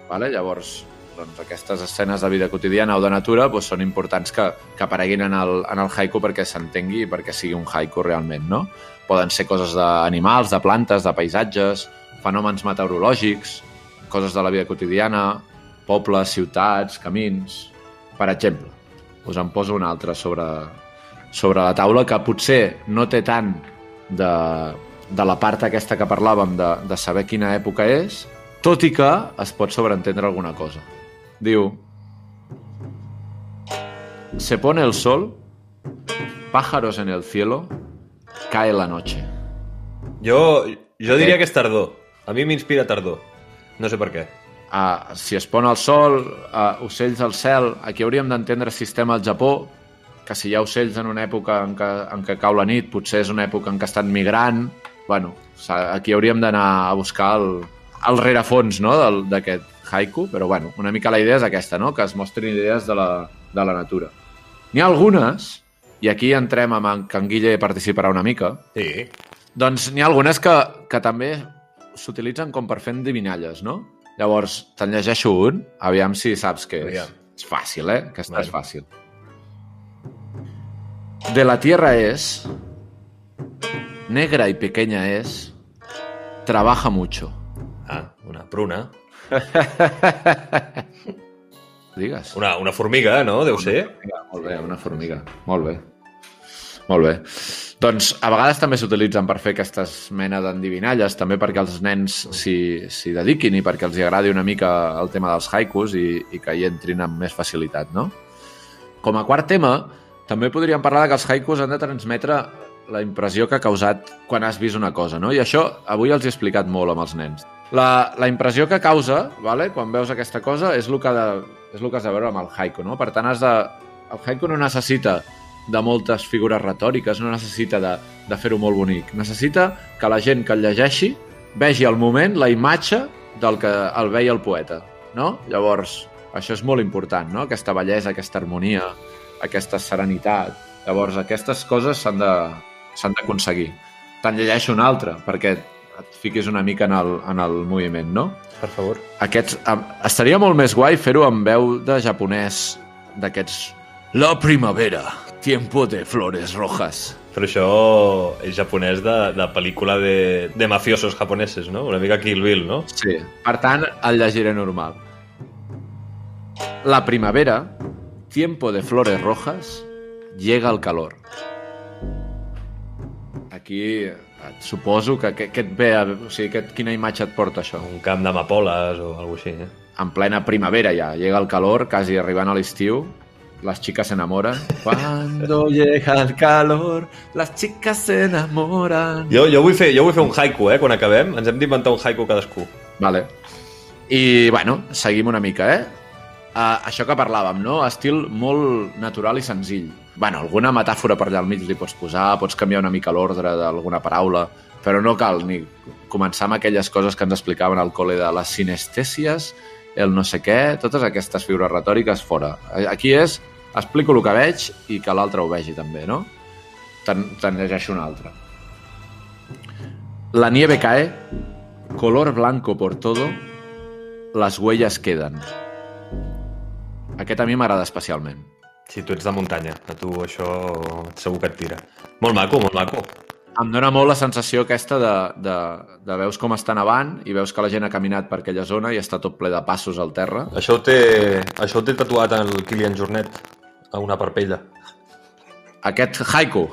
Vale? Llavors, doncs, aquestes escenes de vida quotidiana o de natura doncs, són importants que, que apareguin en el, en el haiku perquè s'entengui i perquè sigui un haiku realment, no? Poden ser coses d'animals, de plantes, de paisatges, fenòmens meteorològics, coses de la vida quotidiana, pobles, ciutats, camins... Per exemple, us en poso un altre sobre, sobre la taula que potser no té tant de, de la part aquesta que parlàvem de, de saber quina època és, tot i que es pot sobreentendre alguna cosa. Diu... Se pone el sol, pájaros en el cielo, cae la noche. Jo, jo diria que és tardor. A mi m'inspira tardor. No sé per què. Uh, si es pon el sol, uh, ocells al cel, aquí hauríem d'entendre sistema al Japó, que si hi ha ocells en una època en què, en què cau la nit, potser és una època en què estan migrant... Bueno, aquí hauríem d'anar a buscar el, el rerefons no, d'aquest haiku, però bueno, una mica la idea és aquesta, no? que es mostrin idees de la, de la natura. N'hi ha algunes, i aquí entrem amb en, que en Guille participarà una mica, Sí. doncs n'hi ha algunes que, que també s'utilitzen com per fer endivinalles, no? Llavors, te'n llegeixo un, aviam si saps què és. Aviam. És fàcil, eh? Aquesta Vale. és fàcil. De la tierra es, negra y pequeña es, trabaja mucho. Ah, una pruna. Digues. Una, una formiga, no? Deu ser. Formiga, Molt bé, una formiga. Molt bé. Molt bé. Doncs a vegades també s'utilitzen per fer aquestes mena d'endivinalles, també perquè els nens s'hi dediquin i perquè els hi agradi una mica el tema dels haikus i, i que hi entrin amb més facilitat, no? Com a quart tema, també podríem parlar de que els haikus han de transmetre la impressió que ha causat quan has vist una cosa, no? I això avui els he explicat molt amb els nens. La, la impressió que causa, vale, quan veus aquesta cosa, és el que, de, és el que has de veure amb el haiku, no? Per tant, has de, el haiku no necessita de moltes figures retòriques, no necessita de, de fer-ho molt bonic. Necessita que la gent que el llegeixi vegi al moment la imatge del que el veia el poeta, no? Llavors, això és molt important, no? Aquesta bellesa, aquesta harmonia, aquesta serenitat. Llavors, aquestes coses s'han d'aconseguir. Te'n llegeixo un altre, perquè et fiquis una mica en el, en el moviment, no? Per favor. Aquests, em, estaria molt més guai fer-ho amb veu de japonès d'aquests... La primavera, tiempo de flores rojas. Però això és japonès de, de pel·lícula de, de mafiosos japoneses, no? Una mica Kill Bill, no? Sí. Per tant, el llegiré normal. La primavera, tiempo de flores rojas, llega el calor. Aquí et suposo que, que, que et ve, a- o sigui, que, quina imatge et porta això? Un camp d'amapoles o alguna així, eh? en plena primavera ja, llega el calor, quasi arribant a l'estiu, las chicas se enamoran. Cuando llega el calor, las chicas se enamoran. Jo, jo, vull fer, jo vull fer un haiku, eh? Quan acabem, ens hem d'inventar un haiku cadascú. Vale. I, bueno, seguim una mica, eh? Uh, això que parlàvem, no? Estil molt natural i senzill. Bueno, alguna metàfora per allà al mig li pots posar, pots canviar una mica l'ordre d'alguna paraula, però no cal ni començar amb aquelles coses que ens explicaven al col·le de les sinestèsies, el no sé què, totes aquestes figures retòriques fora. Aquí és, explico el que veig i que l'altre ho vegi també, no? Te'n te llegeixo una altra. La nieve cae, color blanco por todo, las huellas quedan. Aquest a mi m'agrada especialment. Si tu ets de muntanya, a tu això segur que et tira. Molt maco, molt maco. Em dóna molt la sensació aquesta de, de, de veus com està nevant i veus que la gent ha caminat per aquella zona i està tot ple de passos al terra. Això ho té, això ho té tatuat el Kilian Jornet a una parpella. Aquest haiku.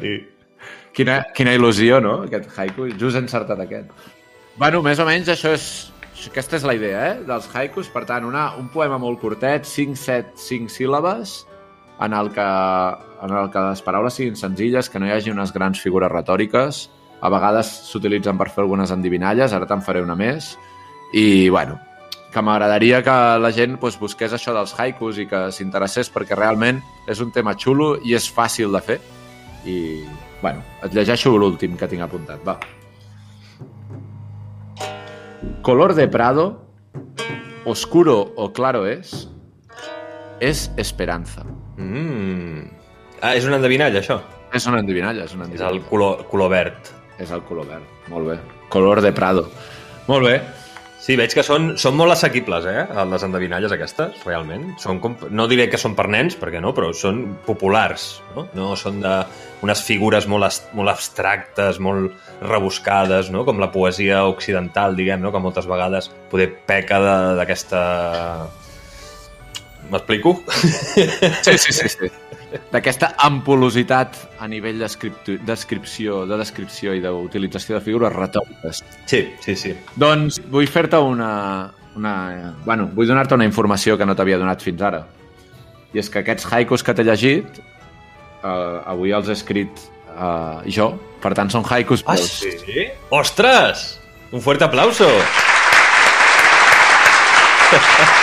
Sí. Quina, quina il·lusió, no? Aquest haiku. Just encertat aquest. Bueno, més o menys això és... Aquesta és la idea, eh? Dels haikus. Per tant, una, un poema molt curtet, 5, 7, 5 síl·labes, en el, que, en el que les paraules siguin senzilles, que no hi hagi unes grans figures retòriques. A vegades s'utilitzen per fer algunes endivinalles, ara te'n faré una més. I, bueno, que m'agradaria que la gent doncs, busqués això dels haikus i que s'interessés perquè realment és un tema xulo i és fàcil de fer. I, bueno, et llegeixo l'últim que tinc apuntat, va. Color de prado, oscuro o claro es, es esperanza. Mm. Ah, és una endevinalla, això? És una endivinalla, és una És endivinalla. el color, color verd. És el color verd. Molt bé. Color de prado. Molt bé. Sí, veig que són, són molt assequibles, eh? Les endevinalles aquestes, realment. Són com, no diré que són per nens, perquè no, però són populars, no? No són de unes figures molt, molt abstractes, molt rebuscades, no? Com la poesia occidental, diguem, no? Que moltes vegades poder peca d'aquesta... M'explico? Sí, sí, sí. sí. D'aquesta ampulositat a nivell descripció, de descripció i d'utilització de figures retòriques. Sí, sí, sí. Doncs vull fer-te una, una... Bueno, vull donar-te una informació que no t'havia donat fins ara. I és que aquests haikus que t'he llegit, eh, avui els he escrit eh, jo, per tant són haikus Ah, sí? Ostres! Un fuerte aplauso!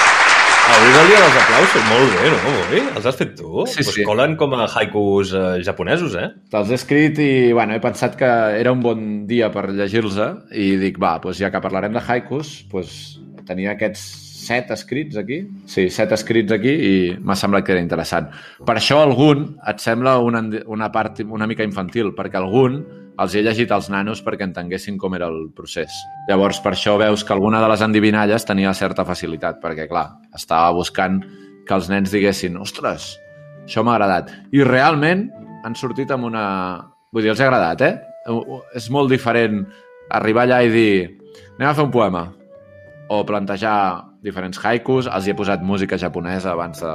Avui és el dia dels aplausos. Molt bé, no? Bé. Els has fet tu? Sí, pues sí. colen com a haikus eh, japonesos, eh? Te'ls he escrit i bueno, he pensat que era un bon dia per llegir-los i dic, va, doncs ja que parlarem de haikus, doncs tenia aquests set escrits aquí, sí, set escrits aquí i m'ha semblat que era interessant. Per això algun et sembla una, una part una mica infantil, perquè algun els he llegit als nanos perquè entenguessin com era el procés. Llavors, per això veus que alguna de les endivinalles tenia certa facilitat, perquè, clar, estava buscant que els nens diguessin ostres, això m'ha agradat. I realment han sortit amb una... Vull dir, els ha agradat, eh? És molt diferent arribar allà i dir anem a fer un poema o plantejar diferents haikus. Els hi he posat música japonesa abans de,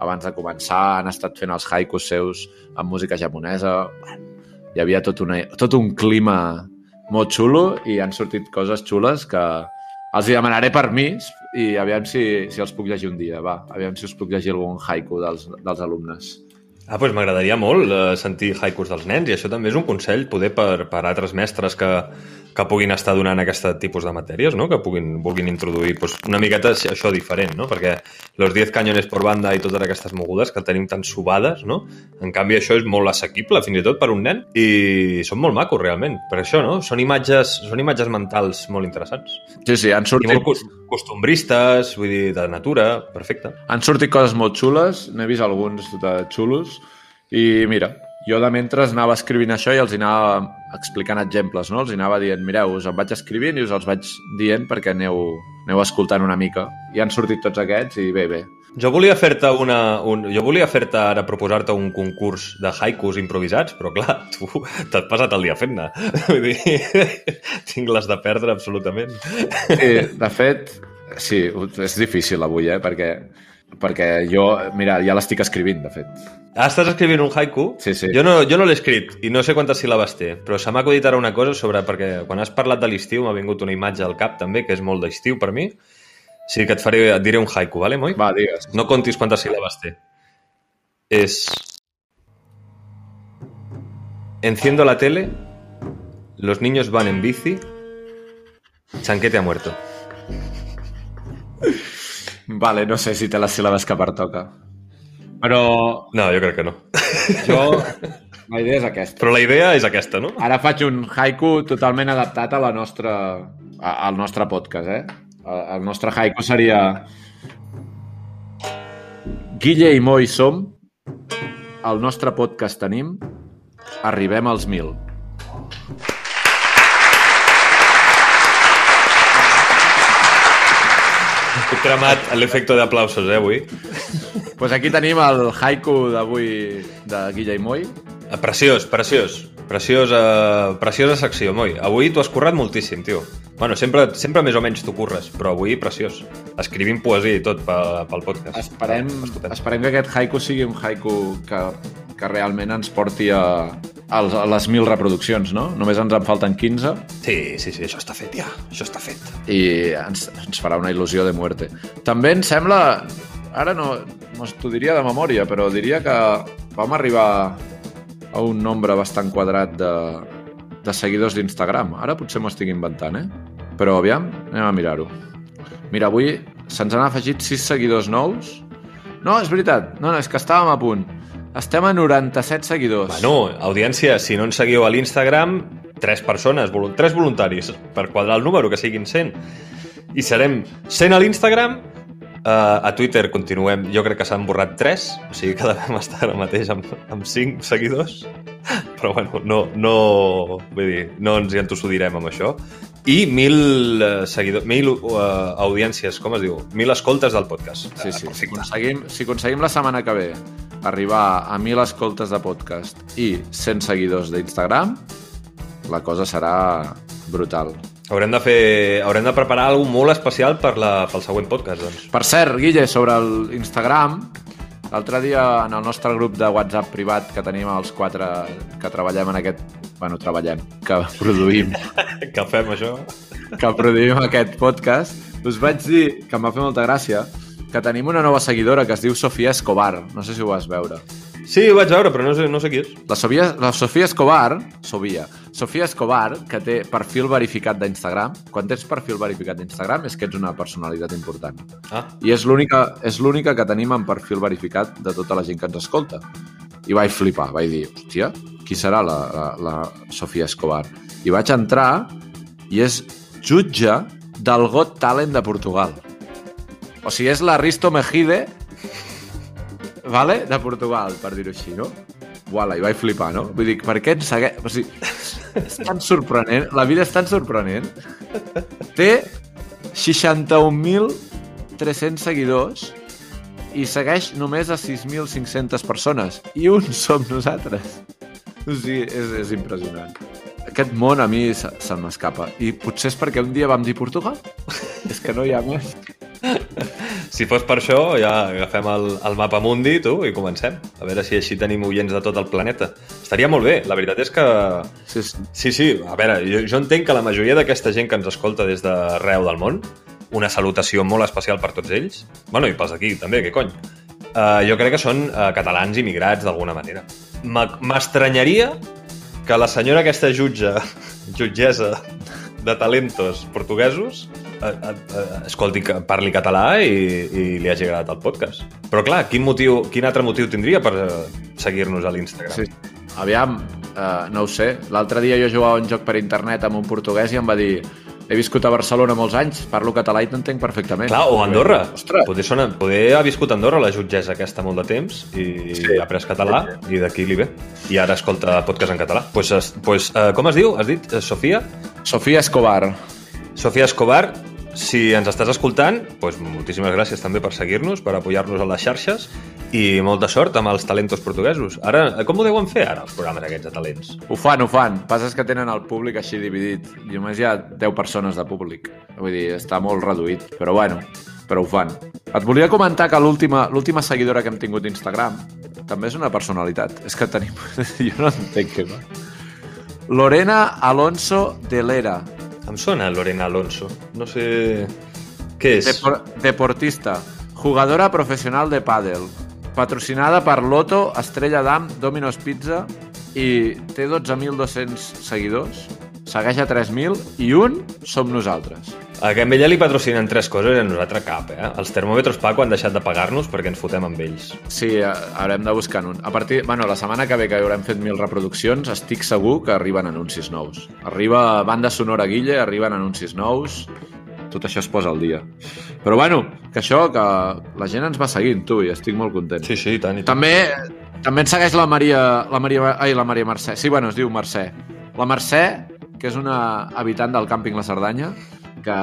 abans de començar. Han estat fent els haikus seus amb música japonesa. Bueno, hi havia tot, una, tot un clima molt xulo i han sortit coses xules que els hi demanaré permís i aviam si, si els puc llegir un dia, va. Aviam si us puc llegir algun haiku dels, dels alumnes. Ah, doncs m'agradaria molt eh, sentir haikus dels nens i això també és un consell poder per, per altres mestres que, que puguin estar donant aquest tipus de matèries, no? que puguin, vulguin introduir doncs, una miqueta això diferent, no? perquè los 10 canyones por banda i totes aquestes mogudes que tenim tan subades, no? en canvi això és molt assequible fins i tot per un nen i són molt macos realment, per això no? són, imatges, són imatges mentals molt interessants Sí, sí, han i sortit, molt cos- costumbristes, vull dir, de natura, perfecte. han sortit coses molt xules, n'he vist alguns de xulos, i mira, jo de mentre anava escrivint això i els anava explicant exemples, no? Els anava dient, mireu, us en vaig escrivint i us els vaig dient perquè aneu, aneu escoltant una mica. I han sortit tots aquests i bé, bé. Jo volia fer-te una... Un, jo volia fer-te ara proposar-te un concurs de haikus improvisats, però clar, tu t'has passat el dia fent-ne. Vull dir, tinc les de perdre absolutament. Sí, de fet, sí, és difícil avui, eh? Perquè, perquè jo, mira, ja l'estic escrivint, de fet. Ah, estàs escrivint un haiku? Sí, sí. Jo no, jo no l'he escrit i no sé quantes síl·labes té, però se m'ha acudit ara una cosa sobre... Perquè quan has parlat de l'estiu m'ha vingut una imatge al cap també, que és molt d'estiu per mi. Sí que et, faré, et diré un haiku, vale, Moi? Va, digues. No contis quantes síl·labes té. És... Enciendo la tele, los niños van en bici, Chanquete ha muerto. Vale, no sé si té les síl·labes que pertoca. Però No, jo crec que no. jo La idea és aquesta. Però la idea és aquesta, no? Ara faig un haiku totalment adaptat a la nostra, a, al nostre podcast, eh? El, nostre haiku seria... Guille i Moi som, el nostre podcast tenim, arribem als mil. Cremat l'efecte d'aplausos, eh, avui. pues aquí tenim el haiku d'avui de Guille i Moi. Eh, Preciós, preciós. Preciosa, preciosa secció, Moi. Avui t'ho has currat moltíssim, tio. Bueno, sempre, sempre més o menys t'ho curres, però avui preciós. Escrivint poesia i tot pel, pel podcast. Esperem, Estupend. esperem que aquest haiku sigui un haiku que, que realment ens porti a, a, les mil reproduccions, no? Només ens en falten 15 Sí, sí, sí, això està fet, ja. Això està fet. i ens, ens farà una il·lusió de muerte. També em sembla, ara no, no t'ho diria de memòria, però diria que vam arribar a un nombre bastant quadrat de, de seguidors d'Instagram. Ara potser m'ho estic inventant, eh? Però aviam, anem a mirar-ho. Mira, avui se'ns han afegit 6 seguidors nous. No, és veritat. No, no, és que estàvem a punt. Estem a 97 seguidors. Bueno, audiència, si no ens seguiu a l'Instagram, tres persones, volu- tres voluntaris, per quadrar el número, que siguin 100. I serem 100 a l'Instagram, Uh, a Twitter continuem, jo crec que s'han borrat 3, o sigui que devem estar ara mateix amb, amb 5 seguidors, però bueno, no, no, vull dir, no ens hi entossudirem amb això. I 1.000 uh, seguidors, 1.000 uh, audiències, com es diu? 1.000 escoltes del podcast. Sí, sí. Si aconseguim, si aconseguim la setmana que ve arribar a 1.000 escoltes de podcast i 100 seguidors d'Instagram, la cosa serà brutal. Haurem de fer, haurem de preparar alguna molt especial per la, pel següent podcast, doncs. Per cert, Guille, sobre l'Instagram, l'altre dia en el nostre grup de WhatsApp privat que tenim els quatre que treballem en aquest... Bueno, treballem, que produïm, Que fem això? que produïm aquest podcast, us vaig dir, que em va fer molta gràcia, que tenim una nova seguidora que es diu Sofia Escobar. No sé si ho vas veure. Sí, ho vaig veure, però no sé, no sé qui és. La Sofia, la Sofia Escobar, Sofia, Sofia Escobar, que té perfil verificat d'Instagram, quan tens perfil verificat d'Instagram és que ets una personalitat important. Ah, I és l'única que tenim en perfil verificat de tota la gent que ens escolta. I vaig flipar, vaig dir, hòstia, qui serà la, la, la Sofia Escobar? I vaig entrar i és jutge del Got Talent de Portugal. O sigui, és la Risto Mejide vale? de Portugal, per dir-ho així, no? Uala, i vaig flipar, no? Vull dir, per què ens segueix... O sigui, és tan sorprenent, la vida és tan sorprenent. Té 61.300 seguidors i segueix només a 6.500 persones. I un som nosaltres. O sigui, és, és impressionant. Aquest món a mi se, se m'escapa. I potser és perquè un dia vam dir Portugal. és que no hi ha més. Si fos per això, ja agafem el, el mapa mundi, tu, i comencem. A veure si així tenim oients de tot el planeta. Estaria molt bé. La veritat és que... Sí, sí. Sí, sí, a veure, jo, jo entenc que la majoria d'aquesta gent que ens escolta des d'arreu del món, una salutació molt especial per tots ells, bueno, i pels d'aquí també, què cony, uh, jo crec que són uh, catalans immigrats d'alguna manera. M'a- M'estranyaria que la senyora aquesta jutge, jutgessa de talentos portuguesos, eh, eh, eh, escolti, que parli català i, i li hagi agradat el podcast. Però clar, quin, motiu, quin altre motiu tindria per eh, seguir-nos a l'Instagram? Sí. Aviam, uh, no ho sé. L'altre dia jo jugava un joc per internet amb un portuguès i em va dir he viscut a Barcelona molts anys, parlo català i t'entenc perfectament. Clar, o Andorra. Ostres. Poder, sona, poder ha viscut a Andorra la jutgessa aquesta molt de temps i sí. ha après català i d'aquí li ve. I ara escolta podcast en català. Pues, es- pues, uh, com es diu? Has dit? Eh, Sofia? Sofia Escobar. Sofia Escobar, si ens estàs escoltant, pues, moltíssimes gràcies també per seguir-nos, per apoyar-nos a les xarxes i molta sort amb els talentos portuguesos. Ara, eh, com ho deuen fer ara, els programes aquests de talents? Ho fan, ho fan. Passa és que tenen el públic així dividit. Només hi ha 10 persones de públic. Vull dir, està molt reduït. Però bueno, però ho fan. Et volia comentar que l'última seguidora que hem tingut d'Instagram també és una personalitat. És que tenim... jo no entenc què va. Lorena Alonso de Lera. Em sona Lorena Alonso. No sé... Què és? Depor deportista. Jugadora professional de pàdel. Patrocinada per Loto, Estrella d'Am, Domino's Pizza i té 12.200 seguidors. Segueix a 3.000 i un som nosaltres. A que amb ella li patrocinen tres coses i a nosaltres cap, eh? Els termòmetres Paco han deixat de pagar-nos perquè ens fotem amb ells. Sí, eh, haurem de buscar un. A partir, bueno, la setmana que ve que haurem fet mil reproduccions, estic segur que arriben anuncis nous. Arriba banda sonora Guille, arriben anuncis nous, tot això es posa al dia. Però bueno, que això, que la gent ens va seguint, tu, i estic molt content. Sí, sí, i tant, i tant. També, també ens segueix la Maria, la Maria, ai, la Maria Mercè. Sí, bueno, es diu Mercè. La Mercè, que és una habitant del càmping La Cerdanya, que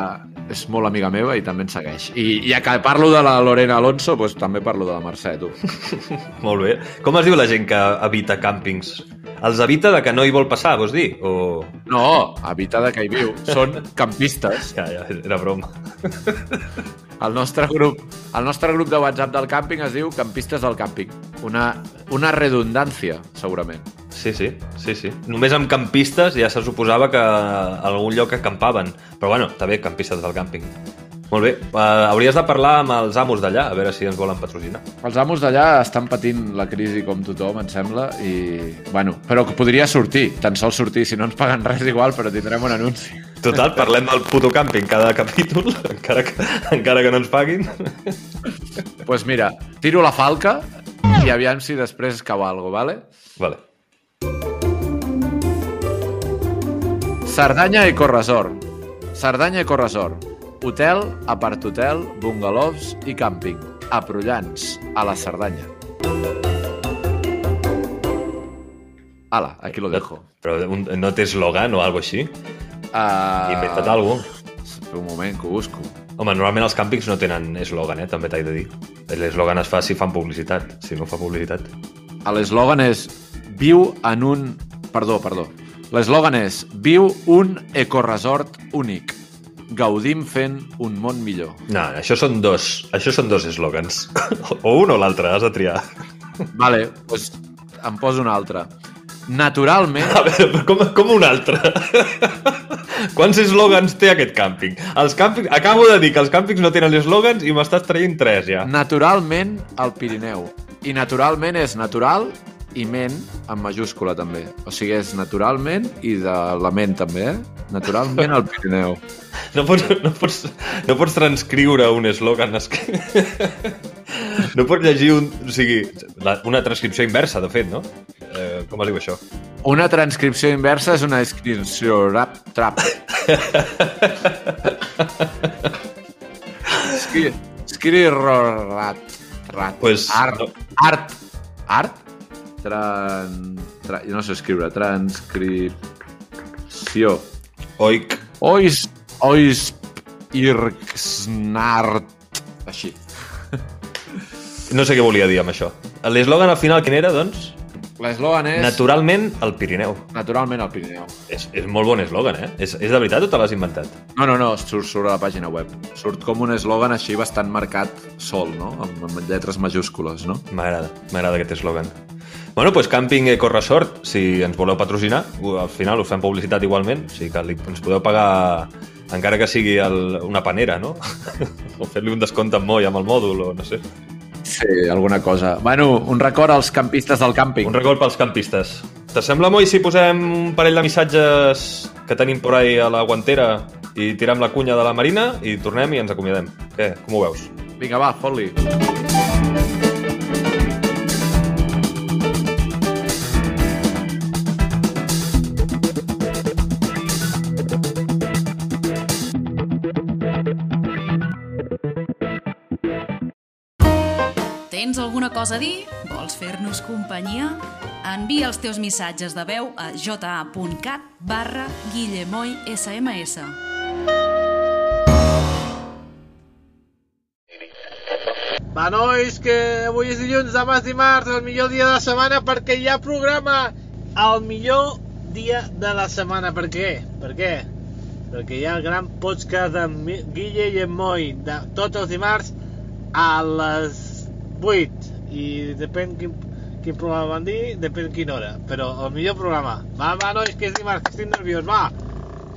és molt amiga meva i també ens segueix. I ja que parlo de la Lorena Alonso, doncs també parlo de la Mercè, tu. Molt bé. Com es diu la gent que habita càmpings? Els habita de que no hi vol passar, vols dir? O... No, habita de que hi viu. Són campistes. Ja, ja, era broma. El nostre grup, el nostre grup de WhatsApp del càmping es diu Campistes del càmping. Una, una redundància, segurament. Sí, sí, sí, sí. Només amb campistes ja se suposava que a algun lloc acampaven. Però bueno, està bé, campistes del càmping. Molt bé. Uh, hauries de parlar amb els amos d'allà, a veure si ens volen patrocinar. Els amos d'allà estan patint la crisi com tothom, em sembla, i... Bueno, però que podria sortir, tan sols sortir, si no ens paguen res igual, però tindrem un anunci. Total, parlem del puto càmping cada capítol, encara que, encara que no ens paguin. Doncs pues mira, tiro la falca i aviam si després cau alguna vale? Vale. Cerdanya Eco Resort. Cerdanya Eco Resort. Hotel, apart-hotel, bungalows i càmping. A Prullans, a la Cerdanya. Ala, aquí lo dejo. Però un, no té eslògan o algo així? Uh... Inventa't alguna Un moment, que ho busco. Home, normalment els càmpings no tenen eslògan, eh? també t'he de dir. L'eslògan es fa si fan publicitat, si no fa publicitat. L'eslògan és viu en un... Perdó, perdó. L'eslògan és viu un ecoresort únic. Gaudim fent un món millor. No, això són dos, això són dos eslògans. o un o l'altre, has de triar. Vale, doncs em poso un altre. Naturalment... A veure, com, com un altre? Quants eslògans té aquest càmping? Els càmpings... Acabo de dir que els càmpings no tenen eslògans i m'estàs traient tres, ja. Naturalment al Pirineu. I naturalment és natural i ment en majúscula també. O sigui, és naturalment i de la ment també, eh? Naturalment al Pirineu. No pots, no pots, no pots transcriure un eslògan. Es. No pots llegir un... O sigui, la, una transcripció inversa, de fet, no? Eh, com es diu això? Una transcripció inversa és una inscripció rap, trap. Escri, escri rat, rat. Pues, art, no. art, art, tran, tra, no sé escriure, transcripció. Oic. Ois, ois, irxnart, així. No sé què volia dir amb això. L'eslògan al final quin era, doncs? L'eslògan és... Naturalment al Pirineu. Naturalment al Pirineu. És, és molt bon eslògan, eh? És, és de veritat o te l'has inventat? No, no, no, surt, surt a la pàgina web. Surt com un eslògan així bastant marcat sol, no? Amb, amb lletres majúscules, no? M'agrada, m'agrada aquest eslògan. Bueno, doncs Camping Eco Resort, si ens voleu patrocinar, al final us fem publicitat igualment, o sigui que li, ens podeu pagar encara que sigui el, una panera, no? o fer-li un descompte amb moll amb el mòdul, o no sé. Sí, alguna cosa. Bueno, un record als campistes del càmping. Un record pels campistes. T'assembla, Moi, si posem un parell de missatges que tenim por ahí a la guantera i tirem la cunya de la Marina i tornem i ens acomiadem? Què? Com ho veus? Vinga, va, fot-li. Alguna cosa a dir? Vols fer-nos companyia? Envia els teus missatges de veu a ja.cat barra Guillemoy SMS. Va, nois, que avui és dilluns, demà és dimarts, el millor dia de la setmana perquè hi ha programa el millor dia de la setmana. Per què? Per què? Perquè hi ha el gran podcast de Guille i en Moi de tots els dimarts a les 8 i depèn quin, quin programa van dir, depèn quina hora però el millor programa va, va nois, que és dimarts, que estic nerviós, va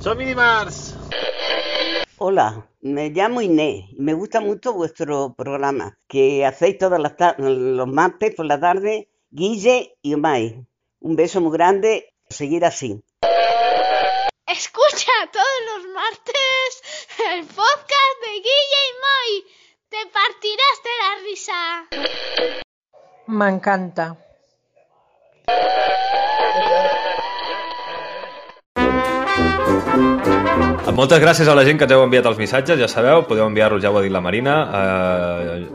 som-hi dimarts Hola, me llamo Inés y me gusta mucho vuestro programa que hacéis todas las los martes por la tarde, Guille y Omay. Un beso muy grande, seguir así. Escucha todos los martes el podcast de Guille y Moy. Te partirás de la risa. M'encanta. Moltes gràcies a la gent que ens heu enviat els missatges, ja sabeu, podeu enviar-los, ja ho ha dit la Marina, eh,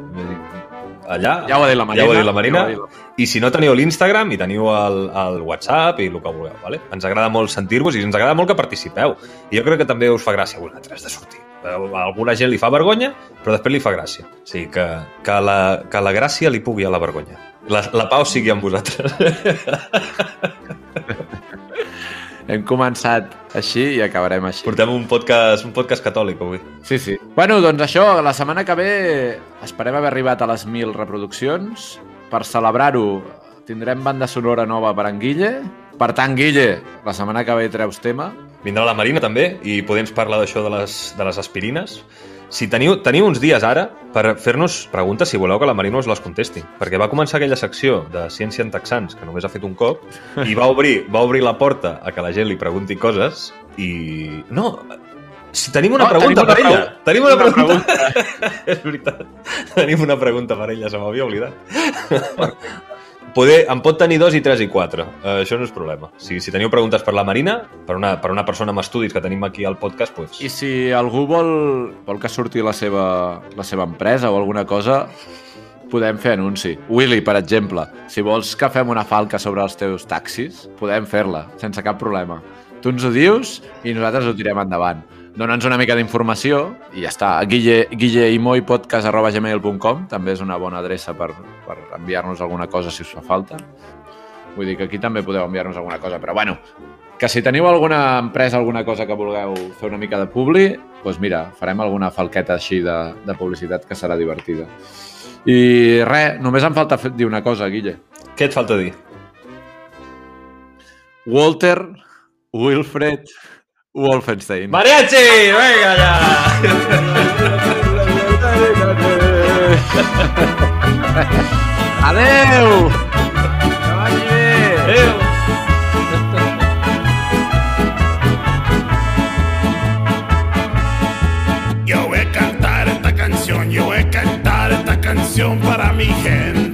allà. Ja ho ha dit la Marina. Ja ho ha dit la Marina. Ja dit la- I si no teniu l'Instagram i teniu el, el WhatsApp i el que vulgueu, vale? ens agrada molt sentir-vos i ens agrada molt que participeu. I jo crec que també us fa gràcia a vosaltres de sortir. A alguna gent li fa vergonya, però després li fa gràcia. O sigui, que, que, la, que la gràcia li pugui a la vergonya. La, la pau sigui amb vosaltres. Hem començat així i acabarem així. Portem un podcast, un podcast catòlic avui. Sí, sí. Bueno, doncs això, la setmana que ve esperem haver arribat a les 1.000 reproduccions. Per celebrar-ho tindrem banda sonora nova per en Guille. Per tant, Guille, la setmana que ve treus tema. Vindrà la Marina també i podem parlar d'això de, les, de les aspirines. Si teniu, teniu uns dies ara per fer-nos preguntes, si voleu que la Marina us les contesti. Perquè va començar aquella secció de ciència en texans, que només ha fet un cop, i va obrir, va obrir la porta a que la gent li pregunti coses i... No, si tenim una No, pregunta tenim una per ella. pregu- Tenim una, una pregunta. És veritat. Tenim una pregunta per ella, se m'havia oblidat. Poder, en pot tenir dos i tres i quatre. Uh, això no és problema. Si, si teniu preguntes per la Marina, per una, per una persona amb estudis que tenim aquí al podcast, pues, I si algú vol, vol que surti la seva, la seva empresa o alguna cosa, podem fer anunci. Willy, per exemple, si vols que fem una falca sobre els teus taxis, podem fer-la, sense cap problema. Tu ens ho dius i nosaltres ho tirem endavant. Dóna'ns una mica d'informació i ja està. Guille, guilleimoipodcast.gmail.com també és una bona adreça per, per enviar-nos alguna cosa si us fa falta. Vull dir que aquí també podeu enviar-nos alguna cosa, però bueno, que si teniu alguna empresa, alguna cosa que vulgueu fer una mica de publi, doncs mira, farem alguna falqueta així de, de publicitat que serà divertida. I res, només em falta dir una cosa, Guille. què et falta dir? Walter Wilfred Wolfenstein. Mariachi! Vinga, allà! Adeu! Adéu! Yo voy a cantar esta canción, yo voy a cantar esta canción para mi gente.